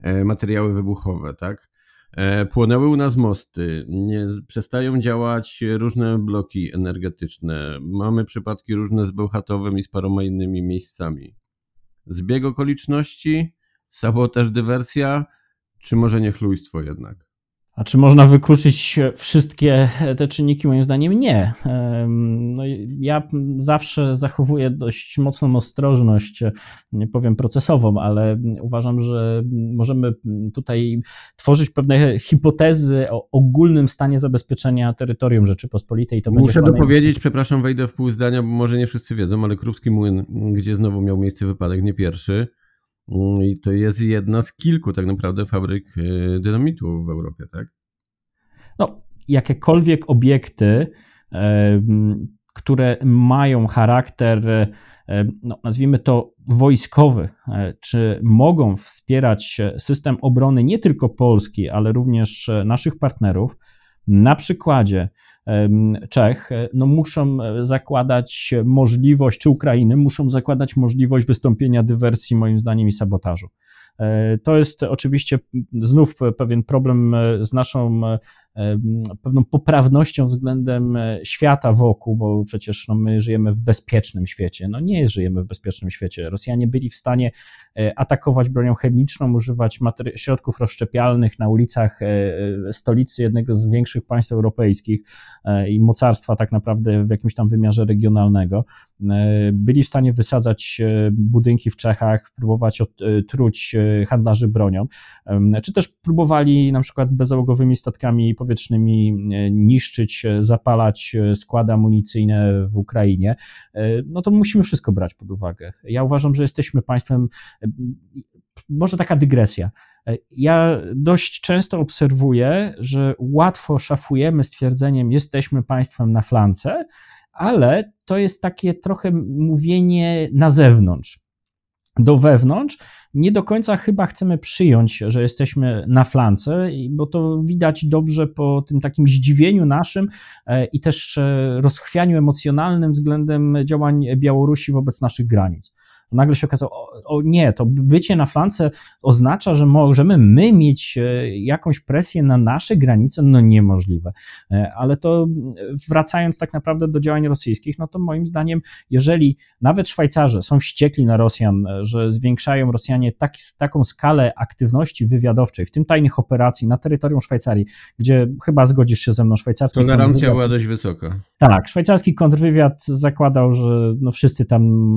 e, materiały wybuchowe, tak? E, płonęły u nas mosty, nie, przestają działać różne bloki energetyczne. Mamy przypadki różne z Bełchatowem i z paroma innymi miejscami. Zbieg okoliczności, sabotaż, dywersja, czy może niechlujstwo jednak? A czy można wykluczyć wszystkie te czynniki? Moim zdaniem nie. No, ja zawsze zachowuję dość mocną ostrożność, nie powiem procesową, ale uważam, że możemy tutaj tworzyć pewne hipotezy o ogólnym stanie zabezpieczenia terytorium Rzeczypospolitej. To Muszę dopowiedzieć, przepraszam, wejdę w pół zdania, bo może nie wszyscy wiedzą, ale Krupski Młyn, gdzie znowu miał miejsce wypadek, nie pierwszy, I to jest jedna z kilku tak naprawdę fabryk e, dynamitu w Europie, tak? no, jakiekolwiek obiekty, które mają charakter, no, nazwijmy to wojskowy, czy mogą wspierać system obrony nie tylko Polski, ale również naszych partnerów, na przykładzie Czech, e, no muszą e, zakładać możliwość, czy Ukrainy, muszą zakładać możliwość wystąpienia dywersji, moim zdaniem, i sabotażu. E, to jest oczywiście znów pewien problem z naszą pewną poprawnością względem świata wokół, bo przecież no, my żyjemy w bezpiecznym świecie. No nie żyjemy w bezpiecznym świecie. Rosjanie byli w stanie atakować bronią chemiczną, używać środków rozszczepialnych na ulicach stolicy jednego z większych państw europejskich i mocarstwa tak naprawdę w jakimś tam wymiarze regionalnego. Byli w stanie wysadzać budynki w Czechach, próbować truć handlarzy bronią, czy też próbowali na przykład bezzałogowymi statkami powietrznymi niszczyć, zapalać składy amunicyjne w Ukrainie, no to musimy wszystko brać pod uwagę. Ja uważam, że jesteśmy państwem, może taka dygresja. Ja dość często obserwuję, że łatwo szafujemy stwierdzeniem, jesteśmy państwem na flance, ale to jest takie trochę mówienie na zewnątrz. Do wewnątrz. Nie do końca chyba chcemy przyjąć, że jesteśmy na flance, bo to widać dobrze po tym takim zdziwieniu naszym e, i też e, rozchwianiu emocjonalnym względem działań Białorusi wobec naszych granic nagle się okazało, o, o, nie, to bycie na flance oznacza, że możemy my mieć e, jakąś presję na nasze granice, no niemożliwe. E, ale to wracając tak naprawdę do działań rosyjskich, no to moim zdaniem, jeżeli nawet Szwajcarze są wściekli na Rosjan, e, że zwiększają Rosjanie tak, taką skalę aktywności wywiadowczej, w tym tajnych operacji na terytorium Szwajcarii, gdzie chyba zgodzisz się ze mną, szwajcarski Tolerancja była dość wysoka. Tak, szwajcarski kontrwywiad zakładał, że no wszyscy tam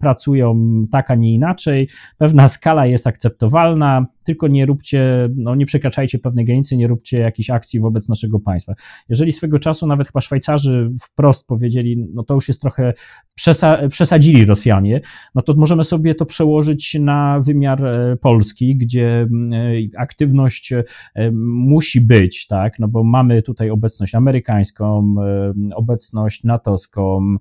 pracują, tak, a nie inaczej. Pewna skala jest akceptowalna, tylko nie róbcie, no nie przekraczajcie pewnej granicy, nie róbcie jakichś akcji wobec naszego państwa. Jeżeli swego czasu nawet chyba Szwajcarzy wprost powiedzieli, no to już jest trochę przesa przesadzili Rosjanie, no to możemy sobie to przełożyć na wymiar e, Polski, gdzie e, aktywność e, musi być, tak, no bo mamy tutaj obecność amerykańską, obecność natowską,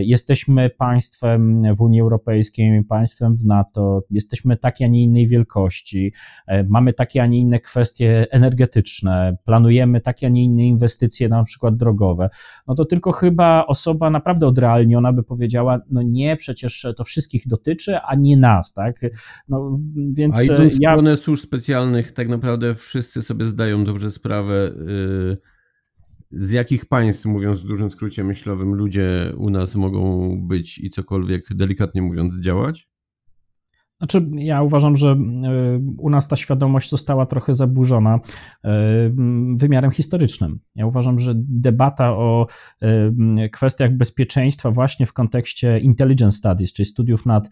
jesteśmy państwem w Unii Europejskiej, państwem w NATO, jesteśmy takiej, a nie innej wielkości, E, mamy takie, a nie inne kwestie energetyczne, planujemy takie, a nie inne inwestycje, na przykład drogowe, no to tylko chyba osoba naprawdę odrealniona by powiedziała, no nie, przecież to wszystkich dotyczy, a nie nas, tak? No, więc a idąc ja... w stronę służb specjalnych, tak naprawdę wszyscy sobie zdają dobrze sprawę, yy, z jakich państw, mówiąc w dużym skrócie myślowym, ludzie u nas mogą być i cokolwiek, delikatnie mówiąc, działać? Znaczy, ja uważam, że e, u nas ta świadomość została trochę zaburzona e, wymiarem historycznym. Ja uważam, że debata o e, kwestiach bezpieczeństwa właśnie w kontekście intelligence studies, czyli studiów nad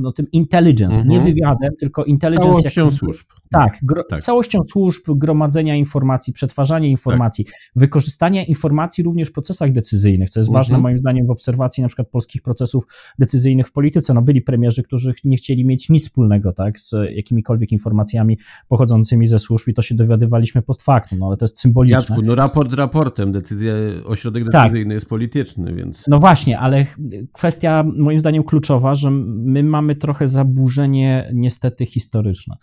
no, tym intelligence, mhm. nie wywiadem, tylko intelligence. Całością jak, służb. Tak, gro, tak, całością służb, gromadzenia informacji, przetwarzania informacji, tak. wykorzystania informacji również w procesach decyzyjnych, co jest mhm. ważne moim zdaniem w obserwacji na przykład polskich procesów decyzyjnych w polityce. No byli premierzy, którzy nie chcieli mieć nic wspólnego tak, z jakimikolwiek informacjami pochodzącymi ze służb i to się dowiadywaliśmy post factum, no ale to jest symboliczne. Jacku, no raport raportem, decyzja, ośrodek tak. decyzyjny tak. jest polityczny, więc... No właśnie, ale kwestia moim zdaniem kluczowa, że my mamy trochę zaburzenie niestety historyczne.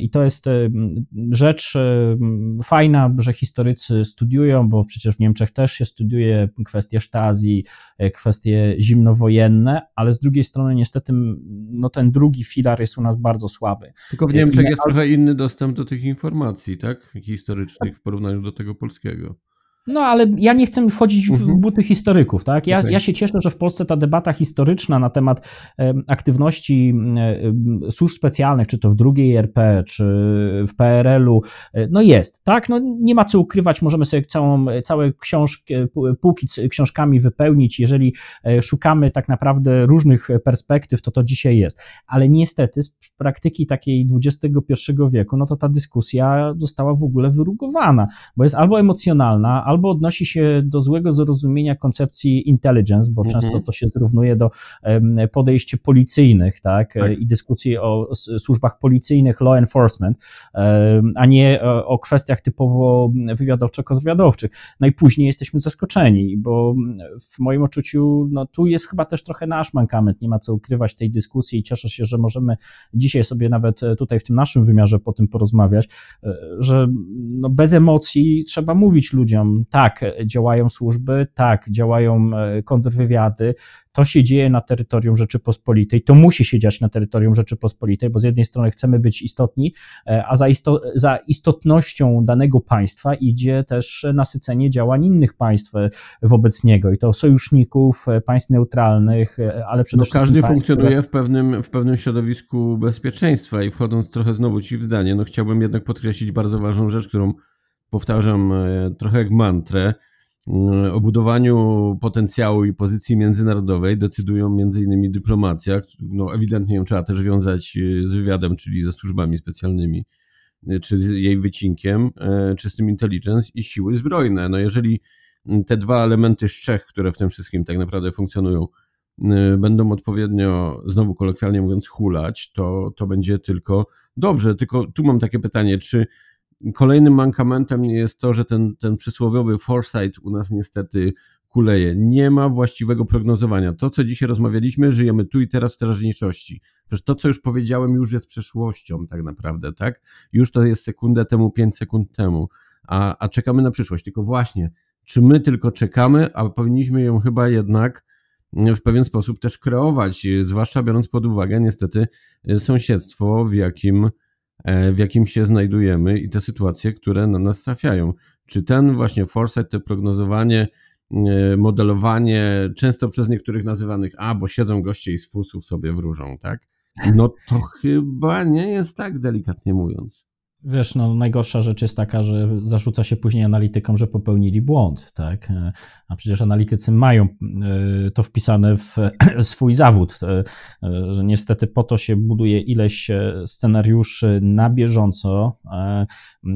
I to jest e, rzecz e, fajna, że historycy studiują, bo przecież w Niemczech też się studiuje kwestie Stasi, e, kwestie zimnowojenne, ale z drugiej strony niestety no ten drugi filar jest u nas bardzo słaby. Tylko w Niemczech jest trochę inny dostęp do tych informacji, tak? Historycznych w porównaniu do tego polskiego. No, ale ja nie chcę wchodzić w mhm. buty historyków, tak? Ja, okay. ja się cieszę, że w Polsce ta debata historyczna na temat aktywności służb specjalnych, czy to w drugiej RP, czy w PRL-u, e, no jest, tak? No nie ma co ukrywać, możemy sobie całą, całe książki, półki książkami wypełnić, jeżeli e, szukamy tak naprawdę różnych perspektyw, to to dzisiaj jest. Ale niestety z praktyki takiej XXI wieku, no to ta dyskusja została w ogóle wyrugowana, bo jest albo emocjonalna, albo albo odnosi się do złego zrozumienia koncepcji intelligence, bo mhm. często to się zrównuje do podejść policyjnych, tak, tak. i dyskusji o służbach policyjnych, law enforcement, a nie o kwestiach typowo wywiadowczo-kontrwywiadowczych. No i później jesteśmy zaskoczeni, bo w moim odczuciu, no tu jest chyba też trochę nasz mankament, nie ma co ukrywać tej dyskusji i cieszę się, że możemy dzisiaj sobie nawet tutaj w tym naszym wymiarze po tym porozmawiać, że no bez emocji trzeba mówić ludziom, tak, działają służby, tak, działają e, kontrwywiady, to się dzieje na terytorium Rzeczypospolitej, to musi się dziać na terytorium Rzeczypospolitej, bo z jednej strony chcemy być istotni, e, a za, isto, za istotnością danego państwa idzie też nasycenie działań innych państw e, wobec niego. I to sojuszników, państw neutralnych, ale przede no, wszystkim. Każdy państw, funkcjonuje które... w, pewnym, w pewnym środowisku bezpieczeństwa. I wchodząc trochę znowu ci w zdanie, no chciałbym jednak podkreślić bardzo ważną rzecz, którą powtarzam e, trochę jak mantrę, e, o budowaniu potencjału i pozycji międzynarodowej decydują m.in. dyplomacja, no ewidentnie ją trzeba też wiązać e, z wywiadem, czyli ze służbami specjalnymi, czy z jej wycinkiem, czy z tym intelligence i siły zbrojne. No jeżeli te dwa elementy z trzech, które w tym wszystkim tak naprawdę funkcjonują, będą odpowiednio, znowu kolokwialnie mówiąc, hulać, to, to będzie tylko dobrze. Tylko tu mam takie pytanie, czy Kolejnym mankamentem jest to, że ten, ten przysłowiowy foresight u nas niestety kuleje. Nie ma właściwego prognozowania. To, co dzisiaj rozmawialiśmy, żyjemy tu i teraz w teraźniejszości. Przecież to, co już powiedziałem, już jest przeszłością tak naprawdę, tak? Już to jest sekundę temu, pięć sekund temu, a, a czekamy na przyszłość. Tylko właśnie, czy my tylko czekamy, a powinniśmy ją chyba jednak w pewien sposób też kreować, zwłaszcza biorąc pod uwagę niestety sąsiedztwo, w jakim w jakim się znajdujemy i te sytuacje, które na nas trafiają. Czy ten właśnie foresight, to prognozowanie, e, modelowanie, często przez niektórych nazywanych, a bo siedzą goście i z fusów sobie wróżą, tak? No to chyba nie jest tak, delikatnie mówiąc. Wiesz, no najgorsza rzecz jest taka, że zarzuca się później analitykom, że popełnili błąd, tak? A przecież analitycy mają e, to wpisane w swój zawód, e, że niestety po to się buduje ileś e, scenariuszy na bieżąco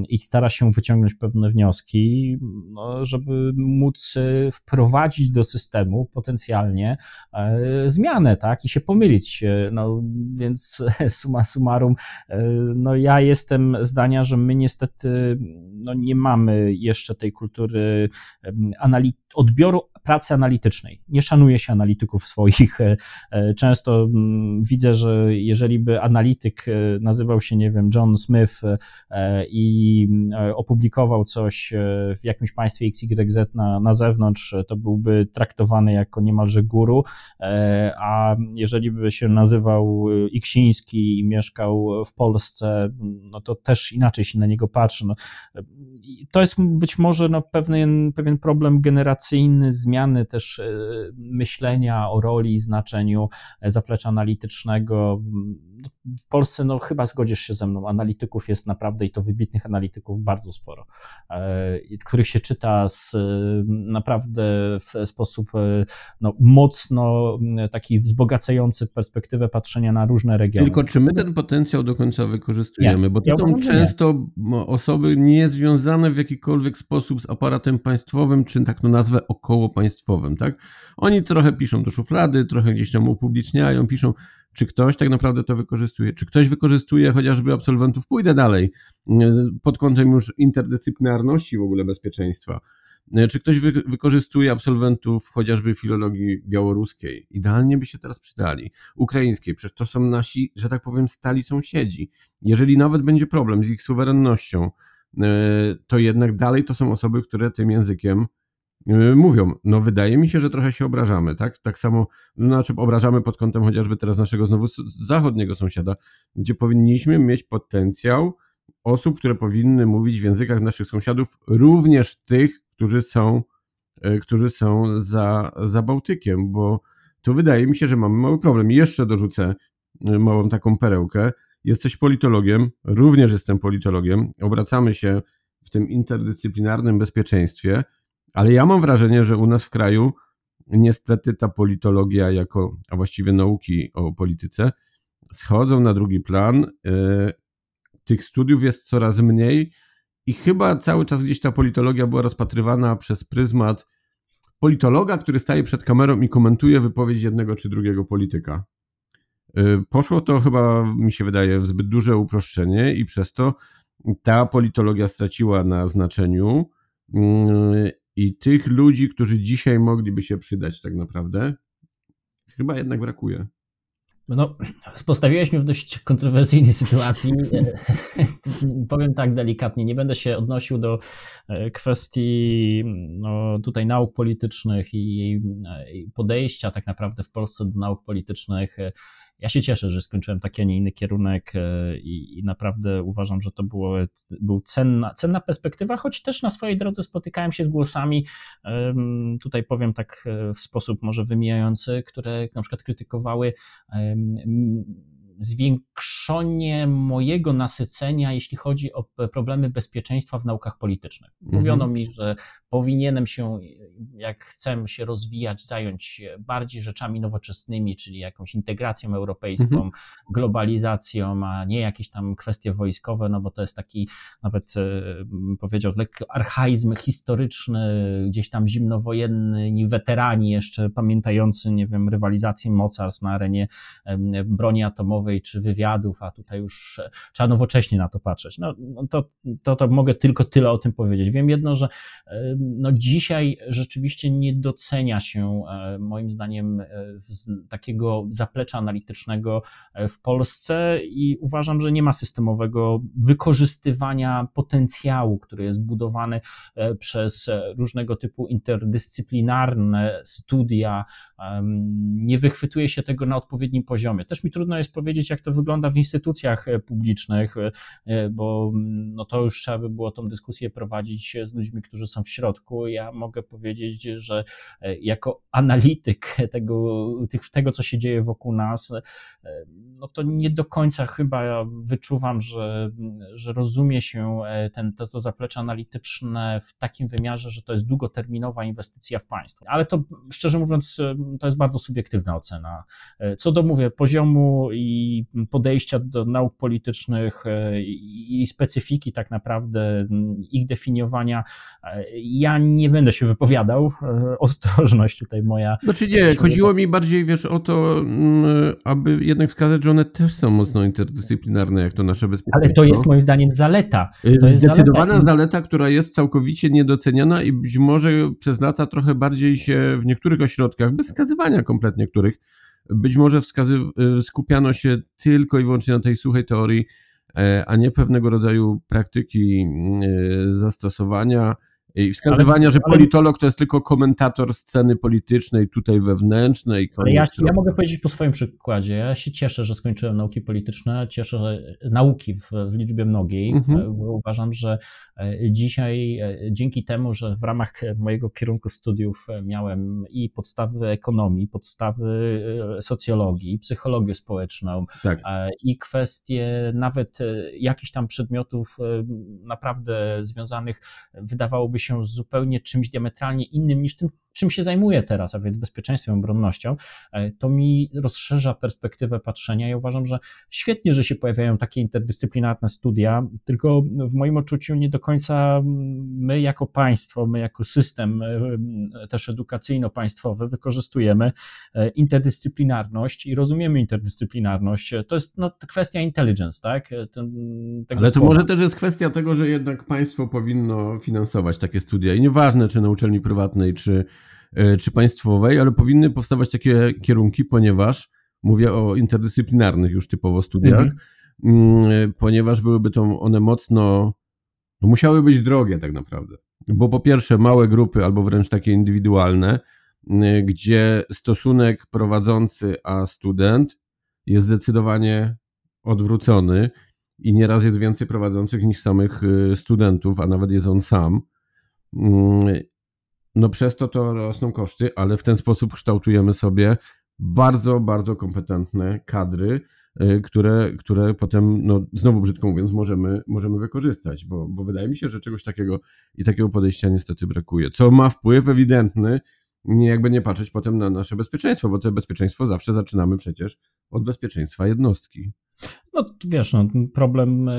i stara się wyciągnąć pewne wnioski, no, żeby móc wprowadzić do systemu potencjalnie zmianę, tak? I się pomylić. No więc suma summarum, no ja jestem zdania, że my niestety no, nie mamy jeszcze tej kultury odbioru pracy analitycznej. Nie szanuje się analityków swoich. E, e, często widzę, że jeżeli by analityk e, nazywał się, nie wiem, John Smith i opublikował coś w jakimś państwie XYZ na, na zewnątrz, to byłby traktowany jako niemalże guru, a jeżeli by się nazywał Iksiński i mieszkał w Polsce, no to też inaczej się na niego patrzy. No, to jest być może no, pewien, pewien problem generacyjny, zmiany też e, myślenia o roli i znaczeniu e, zaplecza analitycznego. W Polsce, no chyba zgodzisz się ze mną, analityków jest naprawdę i to wybitnych analityków bardzo sporo, e, których się czyta z, naprawdę w sposób no, mocno taki wzbogacający perspektywę patrzenia na różne regiony. Tylko czy my ten potencjał do końca wykorzystujemy? Nie. Bo to ja są często osoby niezwiązane w jakikolwiek sposób z aparatem państwowym, czy tak to nazwę okołopaństwowym, tak? Oni trochę piszą do szuflady, trochę gdzieś tam upubliczniają, piszą, czy ktoś tak naprawdę to wykorzystuje, czy ktoś wykorzystuje chociażby absolwentów, pójdę dalej, pod kątem już interdyscyplinarności w ogóle bezpieczeństwa. Czy ktoś wy wykorzystuje absolwentów chociażby filologii białoruskiej? Idealnie by się teraz przydali. Ukraińskiej, przecież to są nasi, że tak powiem, stali sąsiedzi. Jeżeli nawet będzie problem z ich suwerennością, E, to jednak dalej to są osoby, które tym językiem e, mówią. No wydaje mi się, że trochę się obrażamy, tak? Tak samo, no, znaczy obrażamy pod kątem chociażby teraz naszego znowu zachodniego sąsiada, gdzie powinniśmy mieć potencjał osób, które powinny mówić w językach naszych sąsiadów, również tych, którzy są, e, którzy są za, za Bałtykiem, bo tu wydaje mi się, że mamy mały problem. Jeszcze dorzucę małą taką perełkę. Jesteś politologiem, również jestem politologiem. Obracamy się w tym interdyscyplinarnym bezpieczeństwie, ale ja mam wrażenie, że u nas w kraju niestety ta politologia jako, a właściwie nauki o polityce schodzą na drugi plan. E, tych studiów jest coraz mniej I chyba cały czas gdzieś ta politologia była rozpatrywana przez pryzmat politologa, który staje przed kamerą i komentuje wypowiedź jednego czy drugiego polityka. Y, poszło to chyba, mi się wydaje, w zbyt duże uproszczenie i przez to ta politologia straciła na znaczeniu y, i tych ludzi, którzy dzisiaj mogliby się przydać tak naprawdę, chyba jednak brakuje. No, postawiłeś mnie w dość kontrowersyjnej sytuacji. Powiem tak delikatnie, nie będę się odnosił do e, kwestii no, tutaj nauk politycznych i podejścia tak naprawdę w Polsce do nauk politycznych ja się cieszę, że skończyłem taki, a nie inny kierunek e, i, i naprawdę uważam, że to było, był cenna, cenna perspektywa, choć też na swojej drodze spotykałem się z głosami, tutaj powiem tak e, w sposób może wymijający, które na przykład krytykowały zwiększenie mojego nasycenia, jeśli chodzi o problemy bezpieczeństwa w naukach politycznych. Mówiono mhm. mi, że powinienem się, jak chcę się rozwijać, zająć bardziej rzeczami nowoczesnymi, czyli jakąś integracją europejską, mhm. globalizacją, a nie jakieś tam kwestie wojskowe, no bo to jest taki nawet e, powiedział lekko archaizm historyczny, gdzieś tam zimnowojenny, weterani jeszcze pamiętający, nie wiem, rywalizację mocarstw na arenie broni atomowej czy wywiadów, a tutaj już trzeba nowocześnie na to patrzeć. No, no to, to, to mogę tylko tyle o tym powiedzieć. Wiem jedno, że no dzisiaj rzeczywiście nie docenia się e, moim zdaniem e, takiego zaplecza analitycznego e, w Polsce i uważam, że nie ma systemowego wykorzystywania potencjału, który jest budowany przez różnego typu interdyscyplinarne studia. Nie wychwytuje się tego na odpowiednim poziomie. Też mi trudno jest powiedzieć, jak to wygląda w instytucjach publicznych, bo no to już trzeba by było tą dyskusję prowadzić z ludźmi, którzy są w środku. Ja mogę powiedzieć, że e, jako analityk tego, tego co się dzieje wokół nas, e, no to nie do końca chyba wyczuwam, że, że rozumie się e, ten, to, to zaplecze analityczne w takim wymiarze, że to jest długoterminowa inwestycja w państwo. Ale to szczerze mówiąc, to jest bardzo subiektywna ocena. Co do mówię, poziomu i podejścia do nauk politycznych i specyfiki tak naprawdę ich definiowania, ja nie będę się wypowiadał. E, ostrożność tutaj moja. Znaczy nie, chodziło mi bardziej, wiesz, o to, aby jednak wskazać, że one też są mocno interdyscyplinarne, jak to nasze bezpieczeństwo. Ale to jest moim zdaniem zaleta. E, to jest Zdecydowana zaleta. zaleta, która jest całkowicie niedoceniana i być może przez lata trochę bardziej się w niektórych ośrodkach, bez wskazywania kompletnie których, być może wskazy, e, skupiano się tylko i wyłącznie na tej suchej teorii, a nie pewnego rodzaju praktyki zastosowania, i wskazywania, ale, że politolog to jest tylko komentator sceny politycznej, tutaj wewnętrznej. Ale ja, ja mogę powiedzieć po swoim przykładzie. Ja się cieszę, że skończyłem nauki polityczne, cieszę, że nauki w, w liczbie mnogiej, mhm. E, bo uważam, że e, dzisiaj e, dzięki temu, że w ramach mojego kierunku studiów miałem i podstawy ekonomii, podstawy socjologii, psychologię społeczną tak. i kwestie nawet jakichś tam przedmiotów naprawdę związanych, wydawałoby się się zupełnie czymś diametralnie innym niż tym, czym się zajmuję teraz, a więc bezpieczeństwem, obronnością, e, to mi rozszerza perspektywę patrzenia. Ja uważam, że świetnie, że się pojawiają takie interdyscyplinarne studia, tylko w moim odczuciu nie do końca my jako państwo, my jako system e, też edukacyjno-państwowy wykorzystujemy e, interdyscyplinarność i rozumiemy interdyscyplinarność. To jest no, kwestia intelligence, tak? Ten, Ale to słowa. może też jest kwestia tego, że jednak państwo powinno finansować takie studia i nieważne, czy na uczelni prywatnej, czy E, czy państwowej, ale powinny powstawać takie kierunki, ponieważ mówię o interdyscyplinarnych już typowo studiach, mhm. Mm, ponieważ byłyby to one mocno, no musiały być drogie tak naprawdę. Bo po pierwsze małe grupy albo wręcz takie indywidualne, mm, gdzie stosunek prowadzący a student jest zdecydowanie odwrócony i nieraz jest więcej prowadzących niż samych y, studentów, a nawet jest on sam. Mm, no przez to to rosną koszty, ale w ten sposób kształtujemy sobie bardzo, bardzo kompetentne kadry, y, które, które potem, no znowu brzydko mówiąc, możemy, możemy wykorzystać, bo, bo wydaje mi się, że czegoś takiego i takiego podejścia niestety brakuje, co ma wpływ ewidentny jakby nie patrzeć potem na nasze bezpieczeństwo, bo to bezpieczeństwo zawsze zaczynamy przecież od bezpieczeństwa jednostki. No wiesz, no, problem e,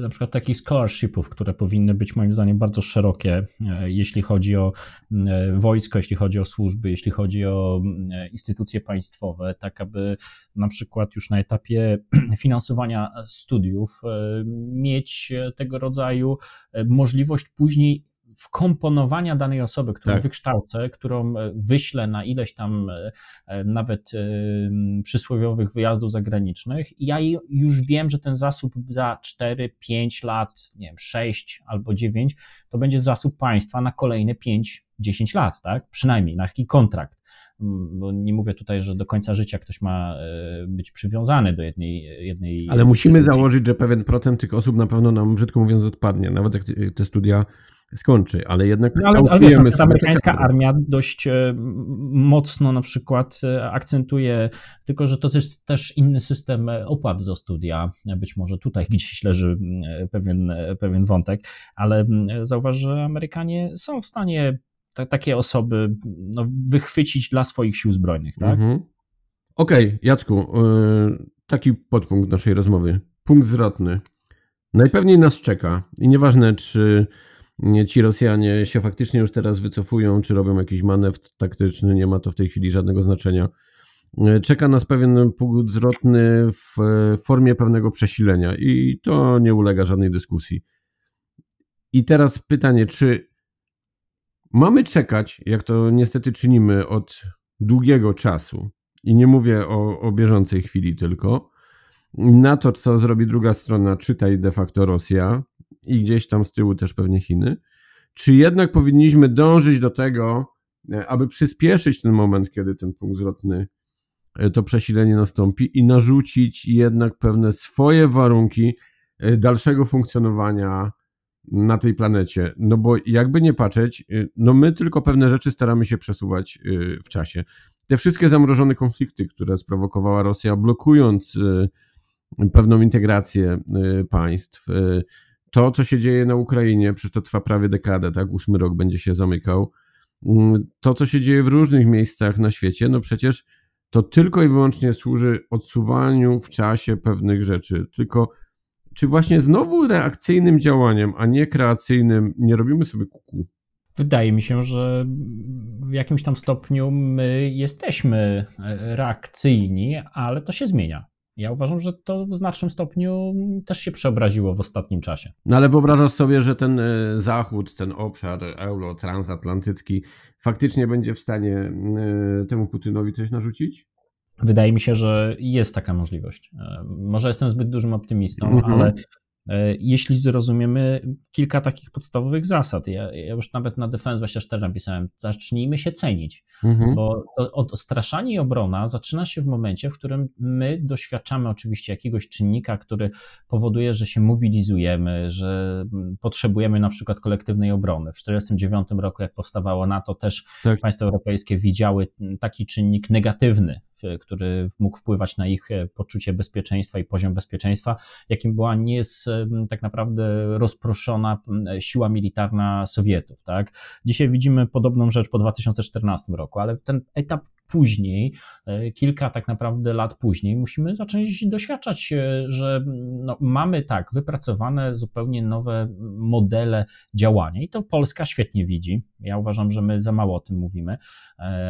na przykład takich scholarshipów, które powinny być moim zdaniem bardzo szerokie, e, jeśli chodzi o e, wojsko, jeśli chodzi o służby, jeśli chodzi o instytucje państwowe, tak aby na przykład już na etapie finansowania studiów mieć tego rodzaju możliwość później wkomponowania danej osoby, którą tak. wykształcę, którą e, wyślę na ileś tam e, e, nawet przysłowiowych wyjazdów zagranicznych i ja już wiem, że ten zasób za 4, 5 lat, nie wiem, 6 albo 9 to będzie zasób państwa na kolejne 5, 10 lat, tak? Przynajmniej na taki kontrakt bo nie mówię tutaj, że do końca życia ktoś ma być przywiązany do jednej. jednej Ale musimy założyć, że pewien procent tych osób na pewno nam, brzydko mówiąc, odpadnie, nawet jak te studia skończy, ale jednak no, ale, ale wiesz, amerykańska armia dość e, mocno na przykład e, akcentuje, tylko że to jest też inny system e, opłat za studia, być może tutaj gdzieś leży pewien, pewien wątek, ale zauważ, że Amerykanie są w stanie takie osoby no, wychwycić dla swoich sił zbrojnych, tak? Mhm. Okej, okay, Jacku, taki podpunkt naszej rozmowy. Punkt zwrotny. Najpewniej nas czeka i nieważne, czy ci Rosjanie się faktycznie już teraz wycofują, czy robią jakiś manewr taktyczny, nie ma to w tej chwili żadnego znaczenia. Czeka nas pewien punkt zwrotny w formie pewnego przesilenia i to nie ulega żadnej dyskusji. I teraz pytanie, czy mamy czekać, jak to niestety czynimy od długiego czasu, i nie mówię o, o bieżącej chwili tylko, na to, co zrobi druga strona, czytaj de facto Rosja, i gdzieś tam z tyłu też pewnie Chiny, czy jednak powinniśmy dążyć do tego, e, aby przyspieszyć ten moment, kiedy ten punkt zwrotny, e, to przesilenie nastąpi i narzucić jednak pewne swoje warunki e, dalszego funkcjonowania na tej planecie. No bo jakby nie patrzeć, no my tylko pewne rzeczy staramy się przesuwać w czasie. Te wszystkie zamrożone konflikty, które sprowokowała Rosja, blokując pewną integrację państw, to, co się dzieje na Ukrainie, przecież to trwa prawie dekadę, tak? Ósmy rok będzie się zamykał. Mm, to, co się dzieje w różnych miejscach na świecie, no przecież to tylko i wyłącznie służy odsuwaniu w czasie pewnych rzeczy. Tylko czy właśnie znowu reakcyjnym działaniem, a nie kreacyjnym, nie robimy sobie kuku? Wydaje mi się, że w jakimś tam stopniu my jesteśmy reakcyjni, ale to się zmienia. Ja uważam, że to w znacznym stopniu też się przeobraziło w ostatnim czasie. No ale wyobrażasz sobie, że ten e, zachód, ten obszar euro, transatlantycki faktycznie będzie w stanie e, temu Putynowi coś narzucić? Wydaje mi się, że jest taka możliwość. E, może jestem zbyt dużym optymistą, mm -hmm. ale E, jeśli zrozumiemy kilka takich podstawowych zasad. Ja, ja już nawet na Defense 24 napisałem, zacznijmy się cenić, mhm. bo odstraszanie i obrona zaczyna się w momencie, w którym my doświadczamy oczywiście jakiegoś czynnika, który powoduje, że się mobilizujemy, że potrzebujemy na przykład kolektywnej obrony. W 1949 roku, jak powstawało NATO, też tak. państwa europejskie widziały taki czynnik negatywny który mógł wpływać na ich e, poczucie bezpieczeństwa i poziom bezpieczeństwa, jakim była nie tak naprawdę rozproszona siła militarna Sowietów. Tak? Dzisiaj widzimy podobną rzecz po 2014 roku, ale ten etap później, e, kilka tak naprawdę lat później, musimy zacząć doświadczać, że no, mamy tak wypracowane zupełnie nowe modele działania i to Polska świetnie widzi. Ja uważam, że my za mało o tym mówimy.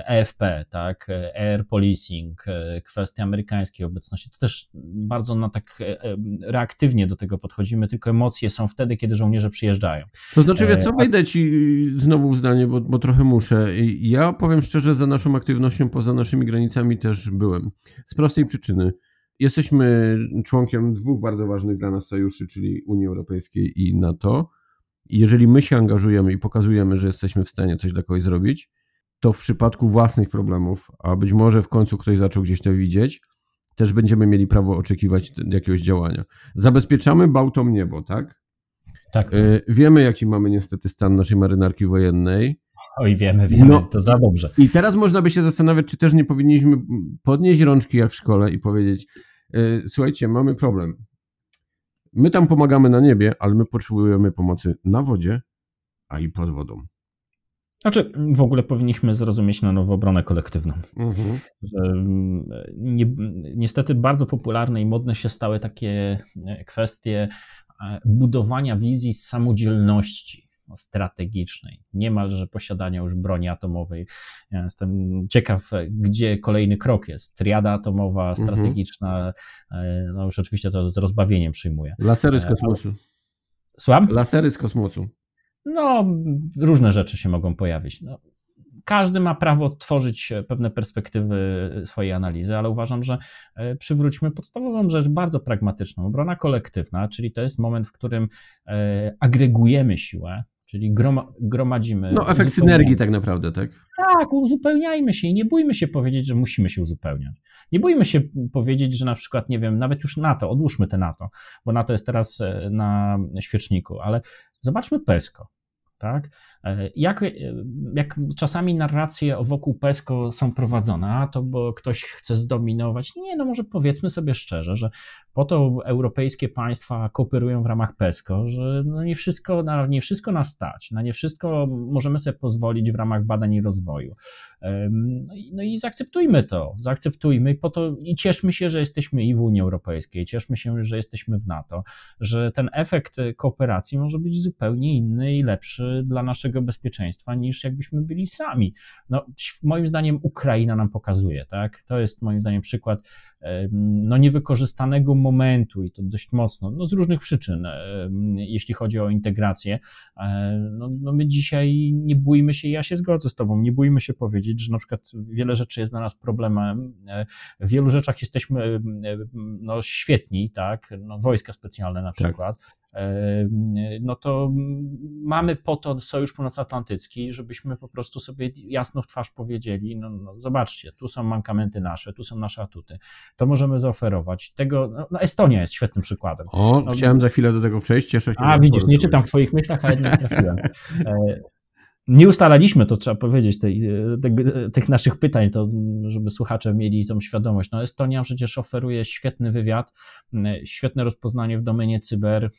EFP, e tak, air policing, e, kwestia amerykańskiej obecności, to też bardzo na tak reaktywnie do tego podchodzimy, tylko emocje są wtedy, kiedy żołnierze przyjeżdżają. To znaczy, co wejdę ci znowu w zdanie, bo, bo trochę muszę. Ja powiem szczerze, za naszą aktywnością poza naszymi granicami też byłem. Z prostej przyczyny. Jesteśmy członkiem dwóch bardzo ważnych dla nas sojuszy, czyli Unii Europejskiej i NATO. I jeżeli my się angażujemy i pokazujemy, że jesteśmy w stanie coś dla kogoś zrobić, to w przypadku własnych problemów, a być może w końcu ktoś zaczął gdzieś to widzieć, też będziemy mieli prawo oczekiwać jakiegoś działania. Zabezpieczamy bałtom niebo, tak? Tak. E, wiemy, jaki mamy niestety stan naszej marynarki wojennej. Oj, wiemy, wiemy, no, to za dobrze. I teraz można by się zastanawiać, czy też nie powinniśmy podnieść rączki jak w szkole i powiedzieć: yy, Słuchajcie, mamy problem. My tam pomagamy na niebie, ale my potrzebujemy pomocy na wodzie, a i pod wodą. Znaczy, w ogóle powinniśmy zrozumieć na nowo obronę kolektywną. Mhm. Że mm, nie, niestety bardzo popularne i modne się stały takie e, kwestie e, budowania wizji samodzielności strategicznej, niemalże posiadania już broni atomowej. Ja jestem ciekaw, gdzie kolejny krok jest. Triada atomowa, mhm. strategiczna, mhm. no już oczywiście to z rozbawieniem przyjmuję. Lasery z kosmosu. Słucham? Lasery z kosmosu. No, różne rzeczy się mogą pojawić. No, każdy ma prawo tworzyć pewne perspektywy swojej analizy, ale uważam, że e, przywróćmy podstawową rzecz bardzo pragmatyczną. Obrona kolektywna, czyli to jest moment, w którym e, agregujemy siłę, czyli gromadzimy. No, efekt synergii, tak naprawdę, tak? Tak, uzupełniajmy się i nie bójmy się powiedzieć, że musimy się uzupełniać. Nie bójmy się powiedzieć, że na przykład, nie wiem, nawet już NATO, odłóżmy te NATO, bo NATO jest teraz e, na świeczniku, ale zobaczmy PESCO. Tak? E, jak, e, jak czasami narracje wokół PESCO są prowadzone, a to bo ktoś chce zdominować. Nie, no może powiedzmy sobie szczerze, że po to europejskie państwa kooperują w ramach PESCO, że no nie, wszystko, na nie wszystko nas stać, na nie wszystko możemy sobie pozwolić w ramach badań i rozwoju. No i, no i zaakceptujmy to, zaakceptujmy i po to i cieszmy się, że jesteśmy i w Unii Europejskiej, cieszmy się, że jesteśmy w NATO, że ten efekt kooperacji może być zupełnie inny i lepszy dla naszego bezpieczeństwa niż jakbyśmy byli sami. No, moim zdaniem Ukraina nam pokazuje, tak? To jest moim zdaniem przykład no, niewykorzystanego momentu i to dość mocno, no, z różnych przyczyn, jeśli chodzi o integrację. E, no, no my dzisiaj nie bójmy się, ja się zgodzę z Tobą, nie bójmy się powiedzieć, że na przykład wiele rzeczy jest dla nas problemem. E, w wielu rzeczach jesteśmy no, świetni, tak? No, wojska specjalne na tak. przykład. Tak no to mamy po to Sojusz Północnoatlantycki, żebyśmy po prostu sobie jasno w twarz powiedzieli, no, no zobaczcie, tu są mankamenty nasze, tu są nasze atuty, to możemy zaoferować. Tego, no, no Estonia jest świetnym przykładem. O, no, chciałem za chwilę do tego przejść, cieszę się. A widzisz, nie czytam w twoich myślach, ale nie trafiłem. E, nie ustalaliśmy, to trzeba powiedzieć, tej, te, tych naszych pytań, to żeby słuchacze mieli tą świadomość. No Estonia przecież oferuje świetny wywiad, świetne rozpoznanie w domenie cyber,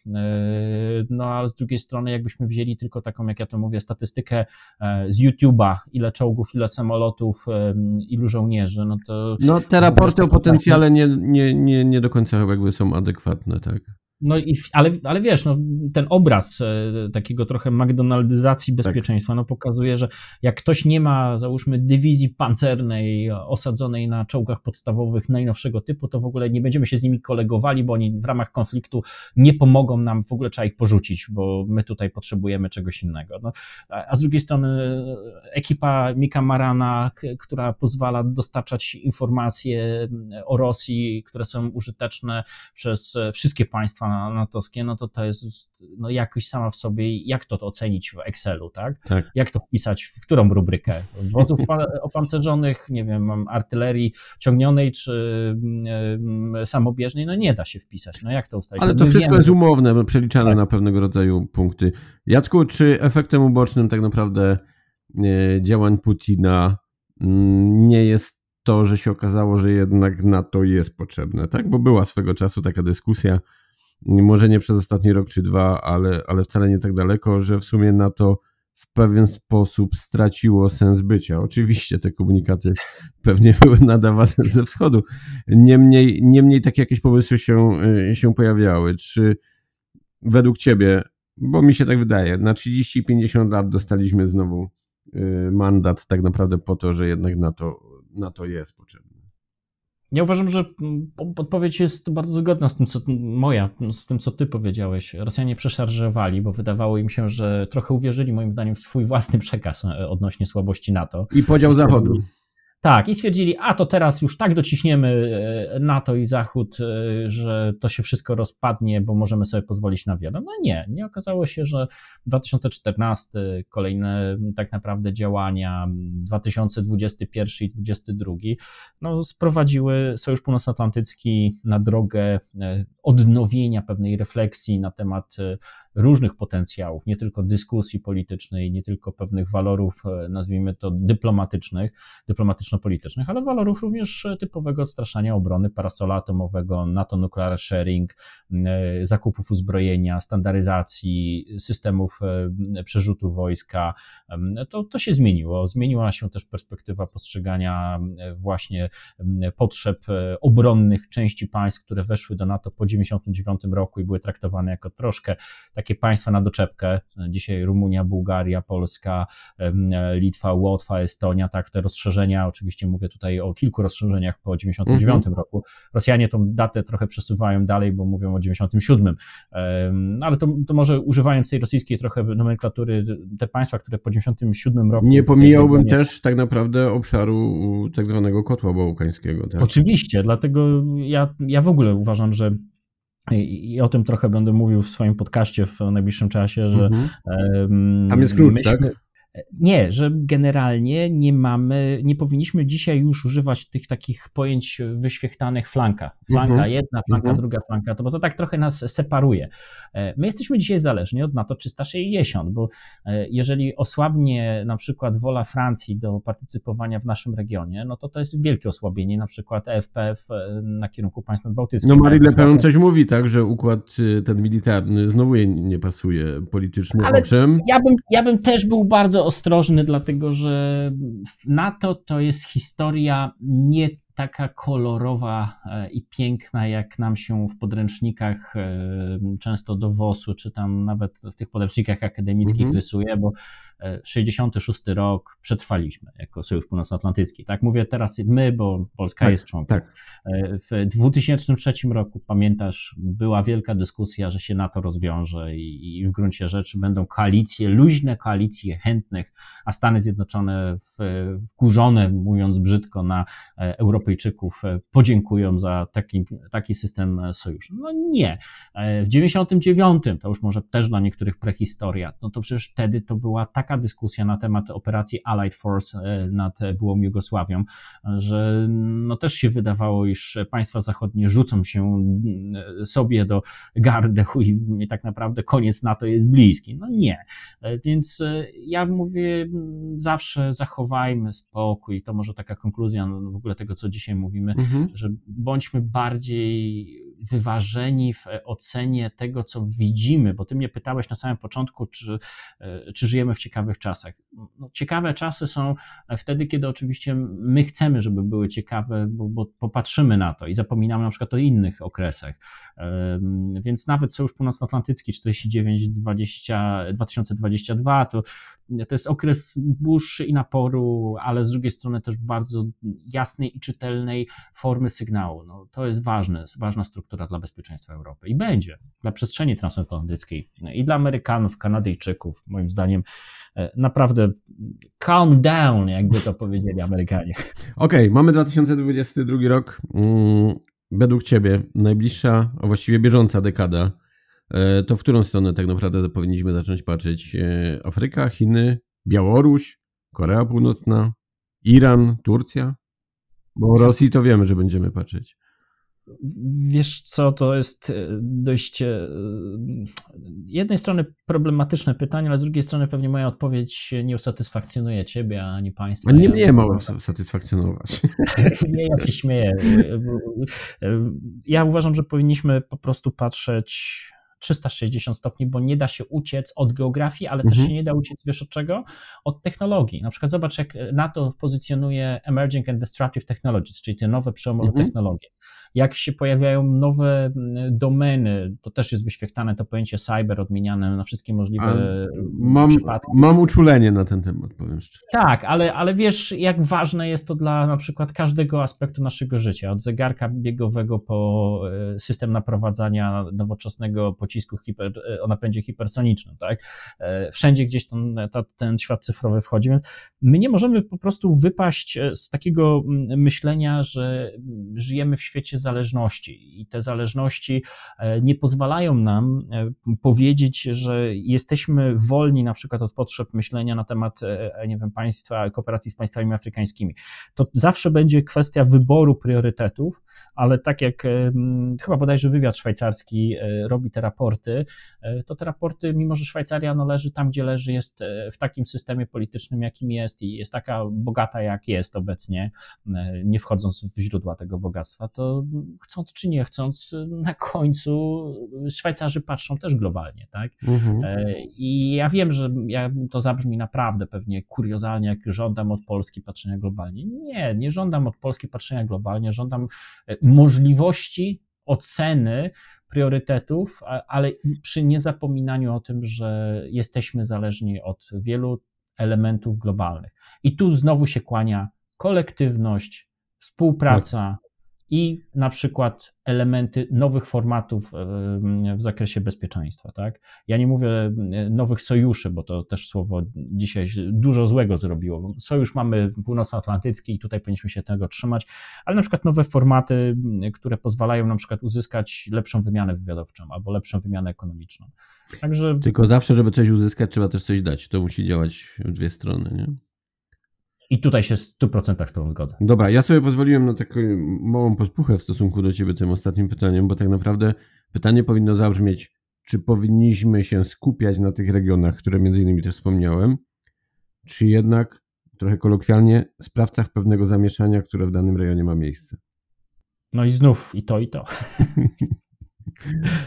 no ale z drugiej strony jakbyśmy wzięli tylko taką, jak ja to mówię, statystykę e, z YouTube'a, ile czołgów, ile samolotów, ilu żołnierzy, no to... No te raporty o potencjale nie, nie, nie, nie do końca jakby są adekwatne, tak? No i, ale, ale wiesz, no, ten obraz e, takiego trochę McDonaldyzacji tak. bezpieczeństwa tak. no, pokazuje, że jak ktoś nie ma, załóżmy, dywizji pancernej osadzonej na czołgach podstawowych najnowszego typu, to w ogóle nie będziemy się z nimi kolegowali, bo oni w ramach konfliktu nie pomogą nam, w ogóle trzeba ich porzucić, bo my tutaj potrzebujemy czegoś innego. No, a z drugiej strony e, ekipa Mika Marana, która pozwala dostarczać informacje o Rosji, które są użyteczne przez wszystkie państwa natowskie, no to to jest no, jakoś sama w sobie, jak to, to ocenić w Excelu, tak? tak? Jak to wpisać, w którą rubrykę? Wozów opancerzonych, nie wiem, artylerii ciągnionej czy y, samobieżnej, no nie da się wpisać. No jak to ustalić? Ale to My wszystko wiemy, jest umowne, przeliczane tak. na pewnego rodzaju punkty. Jacku, czy efektem ubocznym tak naprawdę y, działań Putina mm, nie jest to, że się okazało, że jednak NATO jest potrzebne, tak? Bo była swego czasu taka dyskusja, może nie przez ostatni rok czy dwa, ale, ale wcale nie tak daleko, że w sumie na to w pewien sposób straciło sens bycia. Oczywiście te komunikaty pewnie były nadawane ze wschodu. Niemniej, niemniej takie jakieś pomysły się, y, się pojawiały. Czy według Ciebie, bo mi się tak wydaje, na 30-50 lat dostaliśmy znowu y, mandat tak naprawdę po to, że jednak na to, na to jest potrzebne? Ja uważam, że odpowiedź jest bardzo zgodna z tym, co moja, z tym, co ty powiedziałeś. Rosjanie przeszarżowali, bo wydawało im się, że trochę uwierzyli, moim zdaniem, w swój własny przekaz e, odnośnie słabości NATO. I podział Zachodu. Tak, i stwierdzili, a to teraz już tak dociśniemy e, NATO i Zachód, e, że to się wszystko rozpadnie, bo możemy sobie pozwolić na wiele. No nie, nie okazało się, że 2014, kolejne tak naprawdę działania, 2021 i 2022, no sprowadziły Sojusz Północnoatlantycki na drogę e, odnowienia pewnej refleksji na temat różnych potencjałów, nie tylko dyskusji politycznej, nie tylko pewnych walorów, nazwijmy to dyplomatycznych, dyplomatyczno-politycznych, ale walorów również typowego odstraszania obrony, parasola atomowego, NATO nuclear sharing, zakupów uzbrojenia, standaryzacji, systemów przerzutu wojska. To, to się zmieniło. Zmieniła się też perspektywa postrzegania właśnie potrzeb obronnych części państw, które weszły do NATO po 1999 roku i były traktowane jako troszkę takie państwa na doczepkę. Dzisiaj Rumunia, Bułgaria, Polska, Litwa, Łotwa, Estonia, tak, te rozszerzenia, oczywiście mówię tutaj o kilku rozszerzeniach po 1999 mhm. roku. Rosjanie tą datę trochę przesuwają dalej, bo mówią o 97. No ale to, to może używając tej rosyjskiej trochę nomenklatury, te państwa, które po 97 roku. Nie pomijałbym też tak naprawdę obszaru tak zwanego kotła bałkańskiego. Tak? Oczywiście, dlatego ja, ja w ogóle uważam, że i o tym trochę będę mówił w swoim podcaście w najbliższym czasie, że. Mhm. Tam jest klucz, tak? Nie, że generalnie nie mamy, nie powinniśmy dzisiaj już używać tych takich pojęć wyświechtanych flanka. Flanka mhm. jedna, flanka mhm. druga, flanka, to, bo to tak trochę nas separuje. E, my jesteśmy dzisiaj zależni od NATO 360, bo e, jeżeli osłabnie na przykład wola Francji do partycypowania w naszym regionie, no to to jest wielkie osłabienie na przykład EFPF e, na kierunku państw nadbałtyckich. No Marie Le Pen coś mówi, tak, że układ ten militarny znowu nie pasuje polityczny, Ale owszem. Ja bym, ja bym też był bardzo ostrożny, dlatego że NATO to jest historia nie taka kolorowa e, i piękna, jak nam się w podręcznikach e, często do WOS-u, czy tam nawet w tych podręcznikach akademickich mm -hmm. rysuje, bo 66 rok przetrwaliśmy jako Sojusz Północnoatlantycki. Tak mówię teraz my, bo Polska tak, jest członkiem. Tak. W 2003 roku, pamiętasz, była wielka dyskusja, że się NATO rozwiąże i, i w gruncie rzeczy będą koalicje, luźne koalicje chętnych, a Stany Zjednoczone wkurzone, mówiąc brzydko, na e, Europejczyków podziękują za taki, taki system sojuszu. No nie. E, w 99 to już może też dla niektórych prehistoria, no to przecież wtedy to była taka taka dyskusja na temat operacji Allied Force e, nad byłą Jugosławią, że no też się wydawało, iż państwa zachodnie rzucą się e, sobie do gardechu i tak naprawdę koniec NATO jest bliski. No nie. E, więc ja mówię, zawsze zachowajmy spokój. To może taka konkluzja no, w ogóle tego, co dzisiaj mówimy, mhm. że bądźmy bardziej wyważeni w ocenie tego, co widzimy, bo ty mnie pytałeś na samym początku, czy, czy żyjemy w ciekawym ciekawych czasach. No, ciekawe czasy są wtedy, kiedy oczywiście my chcemy, żeby były ciekawe, bo, bo popatrzymy na to i zapominamy na przykład o innych okresach. Więc nawet Sojusz Północnoatlantycki 49-2022 to, to jest okres dłuższy i naporu, ale z drugiej strony też bardzo jasnej i czytelnej formy sygnału. No, to jest ważne, ważna struktura dla bezpieczeństwa Europy i będzie dla przestrzeni transatlantyckiej i dla Amerykanów, Kanadyjczyków, moim zdaniem naprawdę calm down, jakby to powiedzieli Amerykanie. Okej, okay, mamy 2022 rok. Mm, według Ciebie najbliższa, a właściwie bieżąca dekada, e, to w którą stronę tak naprawdę powinniśmy zacząć patrzeć? E, Afryka, Chiny, Białoruś, Korea Północna, Iran, Turcja? Bo o Rosji to wiemy, że będziemy patrzeć. Wiesz co, to jest e, dość e, jednej strony problematyczne pytanie, ale z drugiej strony pewnie moja odpowiedź nie usatysfakcjonuje ciebie ani państwa. Nie mnie ma satysfakcjonować. nie, ja się śmieję. E, ja uważam, że powinniśmy po prostu patrzeć 360 stopni, bo nie da się uciec od geografii, ale mhm. też się nie da uciec, wiesz od czego? Od technologii. Na przykład zobacz, jak NATO pozycjonuje Emerging and Destructive Technologies, czyli te nowe przełomowe mhm. technologie jak się pojawiają nowe mm, domeny, to też jest wyświetlane to pojęcie cyber odmieniane na wszystkie możliwe mam, przypadki. Mam uczulenie na ten temat, powiem szczerze. Tak, ale, ale wiesz, jak ważne jest to dla na przykład każdego aspektu naszego życia, od zegarka biegowego po e, system naprowadzania nowoczesnego pocisku hiper, e, o napędzie hipersonicznym, tak? E, wszędzie gdzieś ten, ten świat cyfrowy wchodzi, więc my nie możemy po prostu wypaść z takiego myślenia, że żyjemy w świecie świecie zależności i te zależności nie pozwalają nam powiedzieć, że jesteśmy wolni na przykład od potrzeb myślenia na temat, nie wiem, państwa, kooperacji z państwami afrykańskimi. To zawsze będzie kwestia wyboru priorytetów, ale tak jak chyba bodajże wywiad szwajcarski robi te raporty, to te raporty, mimo że Szwajcaria no, leży tam, gdzie leży, jest w takim systemie politycznym, jakim jest i jest taka bogata, jak jest obecnie, e, nie wchodząc w źródła tego bogactwa, to chcąc czy nie chcąc, na końcu Szwajcarzy patrzą też globalnie, tak? Mhm. E, I ja wiem, że ja, to zabrzmi naprawdę pewnie kuriozalnie, jak żądam od Polski patrzenia globalnie. Nie, nie żądam od Polski patrzenia globalnie, żądam e, możliwości oceny priorytetów, ale przy niezapominaniu o tym, że jesteśmy zależni od wielu elementów globalnych. I tu znowu się kłania kolektywność, współpraca i na przykład elementy nowych formatów w zakresie bezpieczeństwa. Tak? Ja nie mówię nowych sojuszy, bo to też słowo dzisiaj dużo złego zrobiło. Sojusz mamy północnoatlantycki i tutaj powinniśmy się tego trzymać, ale na przykład nowe formaty, które pozwalają na przykład uzyskać lepszą wymianę wywiadowczą albo lepszą wymianę ekonomiczną. Także... Tylko zawsze, żeby coś uzyskać, trzeba też coś dać. To musi działać w dwie strony. Nie? I tutaj się w 100% z Tobą zgodzę. Dobra, ja sobie pozwoliłem na taką małą pospuchę w stosunku do Ciebie tym ostatnim pytaniem, bo tak naprawdę pytanie powinno zabrzmieć, czy powinniśmy się skupiać na tych regionach, które między innymi też wspomniałem, czy jednak, trochę kolokwialnie, sprawcach pewnego zamieszania, które w danym rejonie ma miejsce. No i znów i to, i to.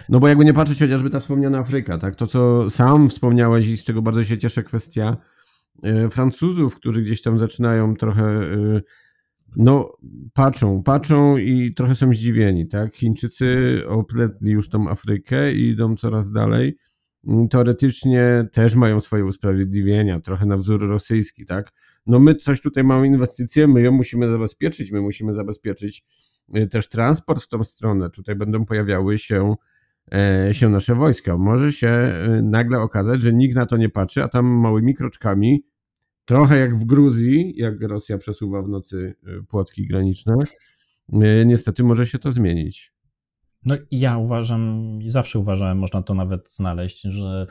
No bo jakby nie patrzeć chociażby ta wspomniana Afryka, tak? To, co sam wspomniałeś i z czego bardzo się cieszę, kwestia Francuzów, którzy gdzieś tam zaczynają trochę, e, no patrzą, patrzą i trochę są zdziwieni, tak? Chińczycy opletli już tą Afrykę i idą coraz dalej. Mm, teoretycznie też mają swoje usprawiedliwienia, trochę na wzór rosyjski, tak? No my coś tutaj mamy inwestycje, my ją musimy zabezpieczyć, my musimy zabezpieczyć e, też transport w tą stronę. Tutaj będą pojawiały się się nasze wojska. Może się nagle okazać, że nikt na to nie patrzy, a tam małymi kroczkami Trochę jak w Gruzji, jak Rosja przesuwa w nocy y, płotki graniczne, niestety może się to zmienić. No ja uważam, i zawsze uważałem, można to nawet znaleźć, że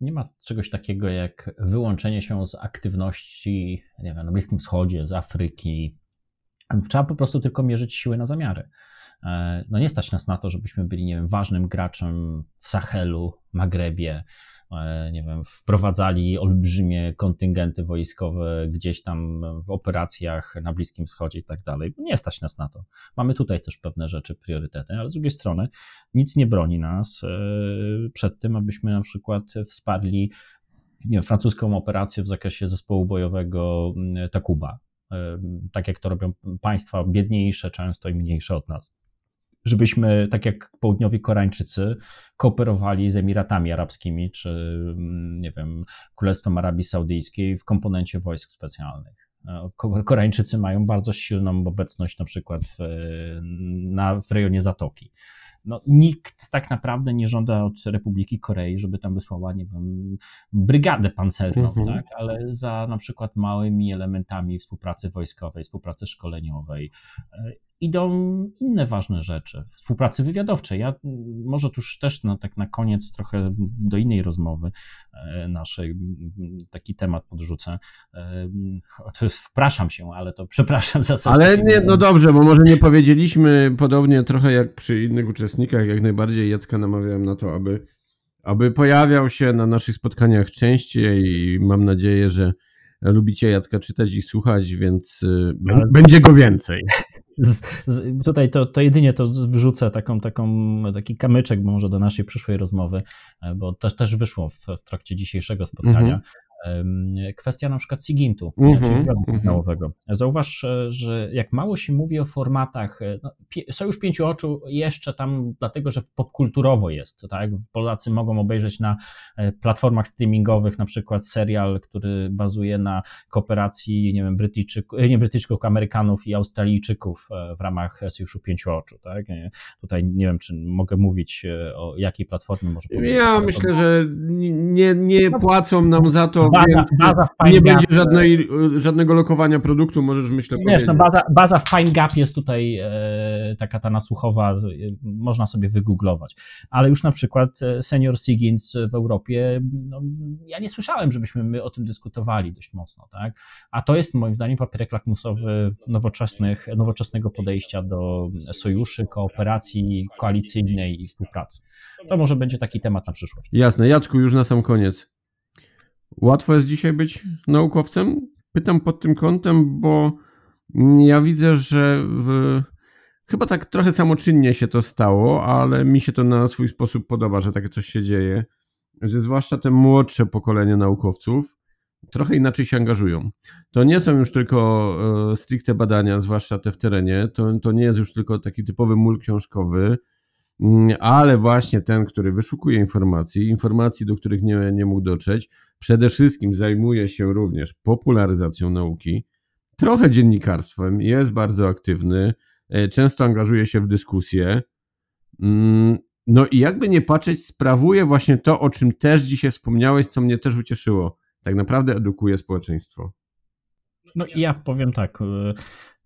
nie ma czegoś takiego jak wyłączenie się z aktywności nie wiem, na Bliskim Wschodzie, z Afryki. Trzeba po prostu tylko mierzyć siły na zamiary. E, no nie stać nas na to, żebyśmy byli, nie wiem, ważnym graczem w Sahelu, Magrebie, E, nie wiem, wprowadzali olbrzymie kontyngenty wojskowe gdzieś tam w operacjach na Bliskim Wschodzie i tak dalej. Nie stać nas na to. Mamy tutaj też pewne rzeczy, priorytety, ale z drugiej strony nic nie broni nas e, przed tym, abyśmy na przykład wsparli nie wiem, francuską operację w zakresie zespołu bojowego Takuba. Tak jak to robią państwa biedniejsze często i mniejsze od nas żebyśmy, tak jak południowi Koreańczycy, kooperowali z Emiratami Arabskimi, czy mm, nie wiem, Królestwem Arabii Saudyjskiej w komponencie wojsk specjalnych. E, Koreańczycy mają bardzo silną obecność na przykład w, na, w rejonie Zatoki no, nikt tak naprawdę nie żąda od Republiki Korei, żeby tam wysłała, nie wiem, brygadę pancerną, mhm. tak? ale za na przykład małymi elementami współpracy wojskowej, współpracy szkoleniowej e, idą inne ważne rzeczy, współpracy wywiadowczej. Ja może tuż też na, tak na koniec trochę do innej rozmowy e, naszej taki temat podrzucę. E, wpraszam się, ale to przepraszam za coś. Ale nie, no dobrze, bo może nie powiedzieliśmy podobnie trochę jak przy innych uczestnikach, jak najbardziej Jacka namawiałem na to, aby, aby pojawiał się na naszych spotkaniach częściej i mam nadzieję, że lubicie Jacka czytać i słuchać, więc ale... będzie go więcej. Z, z, tutaj to, to jedynie to wrzucę taką, taką, taki kamyczek może do naszej przyszłej rozmowy, e, bo to też wyszło w, w trakcie dzisiejszego spotkania. Kwestia na przykład SIGINT-u, mm -hmm, czyli wywiadu mm -hmm. sygnałowego. Zauważ, e, że jak mało się mówi o formatach, e, no, Sojusz Pięciu Oczu jeszcze tam, dlatego że popkulturowo jest, tak? Polacy mogą obejrzeć na e, platformach streamingowych na przykład serial, który bazuje na kooperacji, nie wiem, Brytyjczyków, nie Brytyjczyków, Amerykanów i Australijczyków w ramach Sojuszu Pięciu Oczu, tak? Tutaj nie wiem, czy mogę mówić o jakiej platformie może powiedzieć. Ja myślę, że nie, nie płacą nam za to, baza, więc baza nie będzie żadnej, żadnego lokowania produktu, możesz myślę Wiesz, powiedzieć. no baza, baza w Pine Gap jest tutaj e, taka ta nasłuchowa, e, można sobie wygooglować. Ale już na przykład e, senior Siggins w Europie, no, ja nie słyszałem, żebyśmy my o tym dyskutowali dość mocno, tak? A to jest moim zdaniem papierek lakmusowy nowoczesnych, nowoczesnego podejścia do sojuszy, kooperacji koalicyjnej i współpracy. To może będzie taki temat na przyszłość. Jasne. Jacku, już na sam koniec. Łatwo jest dzisiaj być naukowcem? Pytam pod tym kątem, bo ja widzę, że w... chyba tak trochę samoczynnie się to stało, ale mi się to na swój sposób podoba, że takie coś się dzieje, że zwłaszcza te młodsze pokolenie naukowców trochę inaczej się angażują. To nie są już tylko e, stricte badania, zwłaszcza te w terenie, to, to nie jest już tylko taki typowy mól książkowy, ale właśnie ten, który wyszukuje informacji, informacji, do których nie, nie mógł dotrzeć, przede wszystkim zajmuje się również popularyzacją nauki, trochę dziennikarstwem, jest bardzo aktywny, e, często angażuje się w dyskusje. Mm, No i jakby nie patrzeć, sprawuje właśnie to, o czym też dzisiaj wspomniałeś, co mnie też ucieszyło. Tak naprawdę edukuje społeczeństwo. No i ja powiem tak, y,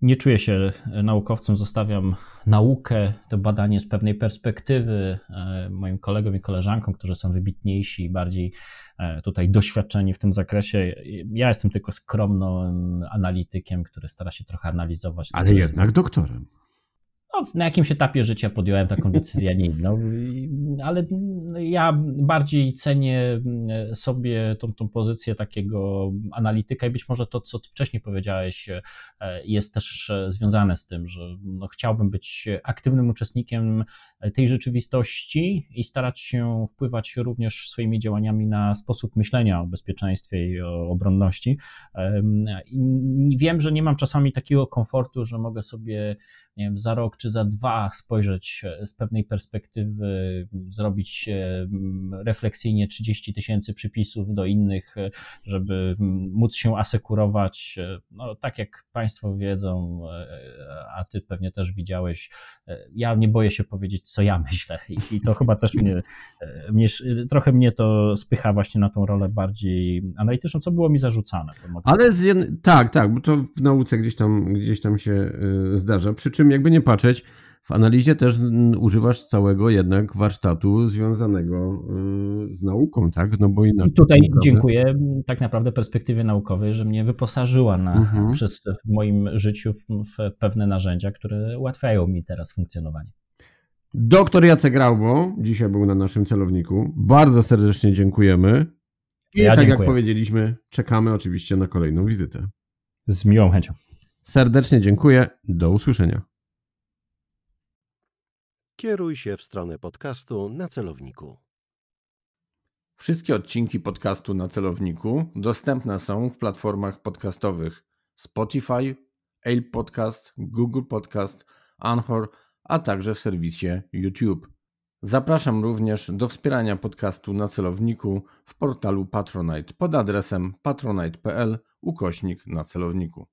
nie czuję się naukowcem, zostawiam naukę, to badanie z pewnej perspektywy y, moim kolegom i koleżankom, którzy są wybitniejsi i bardziej y, tutaj doświadczeni w tym zakresie. Ja jestem tylko skromnym analitykiem, który stara się trochę analizować. Ale jednak doktorem. No, na jakimś etapie życia podjąłem taką decyzję, nie inną, ale ja bardziej cenię sobie tą, tą pozycję takiego analityka i być może to, co wcześniej powiedziałeś, e, jest też związane z tym, że no, chciałbym być aktywnym uczestnikiem tej rzeczywistości i starać się wpływać również swoimi działaniami na sposób myślenia o bezpieczeństwie i o obronności. I wiem, że nie mam czasami takiego komfortu, że mogę sobie nie wiem, za rok czy za dwa spojrzeć z pewnej perspektywy, zrobić e, refleksyjnie 30 tysięcy przypisów do innych, e, żeby móc się asekurować. E, No, tak jak Państwo wiedzą, e, a Ty pewnie też widziałeś, e, ja nie boję się powiedzieć, co ja myślę i, to chyba też mnie, e, mnie, trochę mnie to spycha właśnie na tą rolę bardziej analityczną, co było mi zarzucane. Ale tak, tak, bo to w nauce gdzieś tam, gdzieś tam się zdarza. Przy czym, jakby nie patrzeć, w analizie też mm, używasz całego jednak warsztatu związanego y, z nauką, tak? No bo inaczej. I tutaj naprawdę- dziękuję m, tak naprawdę perspektywie naukowej, że mnie wyposażyła na, Mhm. przez, w moim życiu w pewne narzędzia, które ułatwiają mi teraz funkcjonowanie. Doktor Jacek Graubo dzisiaj był na naszym celowniku. Bardzo serdecznie dziękujemy. I Ja tak jak dziękuję. powiedzieliśmy, czekamy oczywiście na kolejną wizytę. Z miłą chęcią. Serdecznie dziękuję. Do usłyszenia. Kieruj się w stronę podcastu na celowniku. Wszystkie odcinki podcastu na celowniku dostępne są w platformach podcastowych Spotify, Apple Podcast, Google Podcast, Anchor, a także w serwisie YouTube. Zapraszam również do wspierania podcastu na celowniku w portalu Patronite pod adresem patronite.pl ukośnik na celowniku.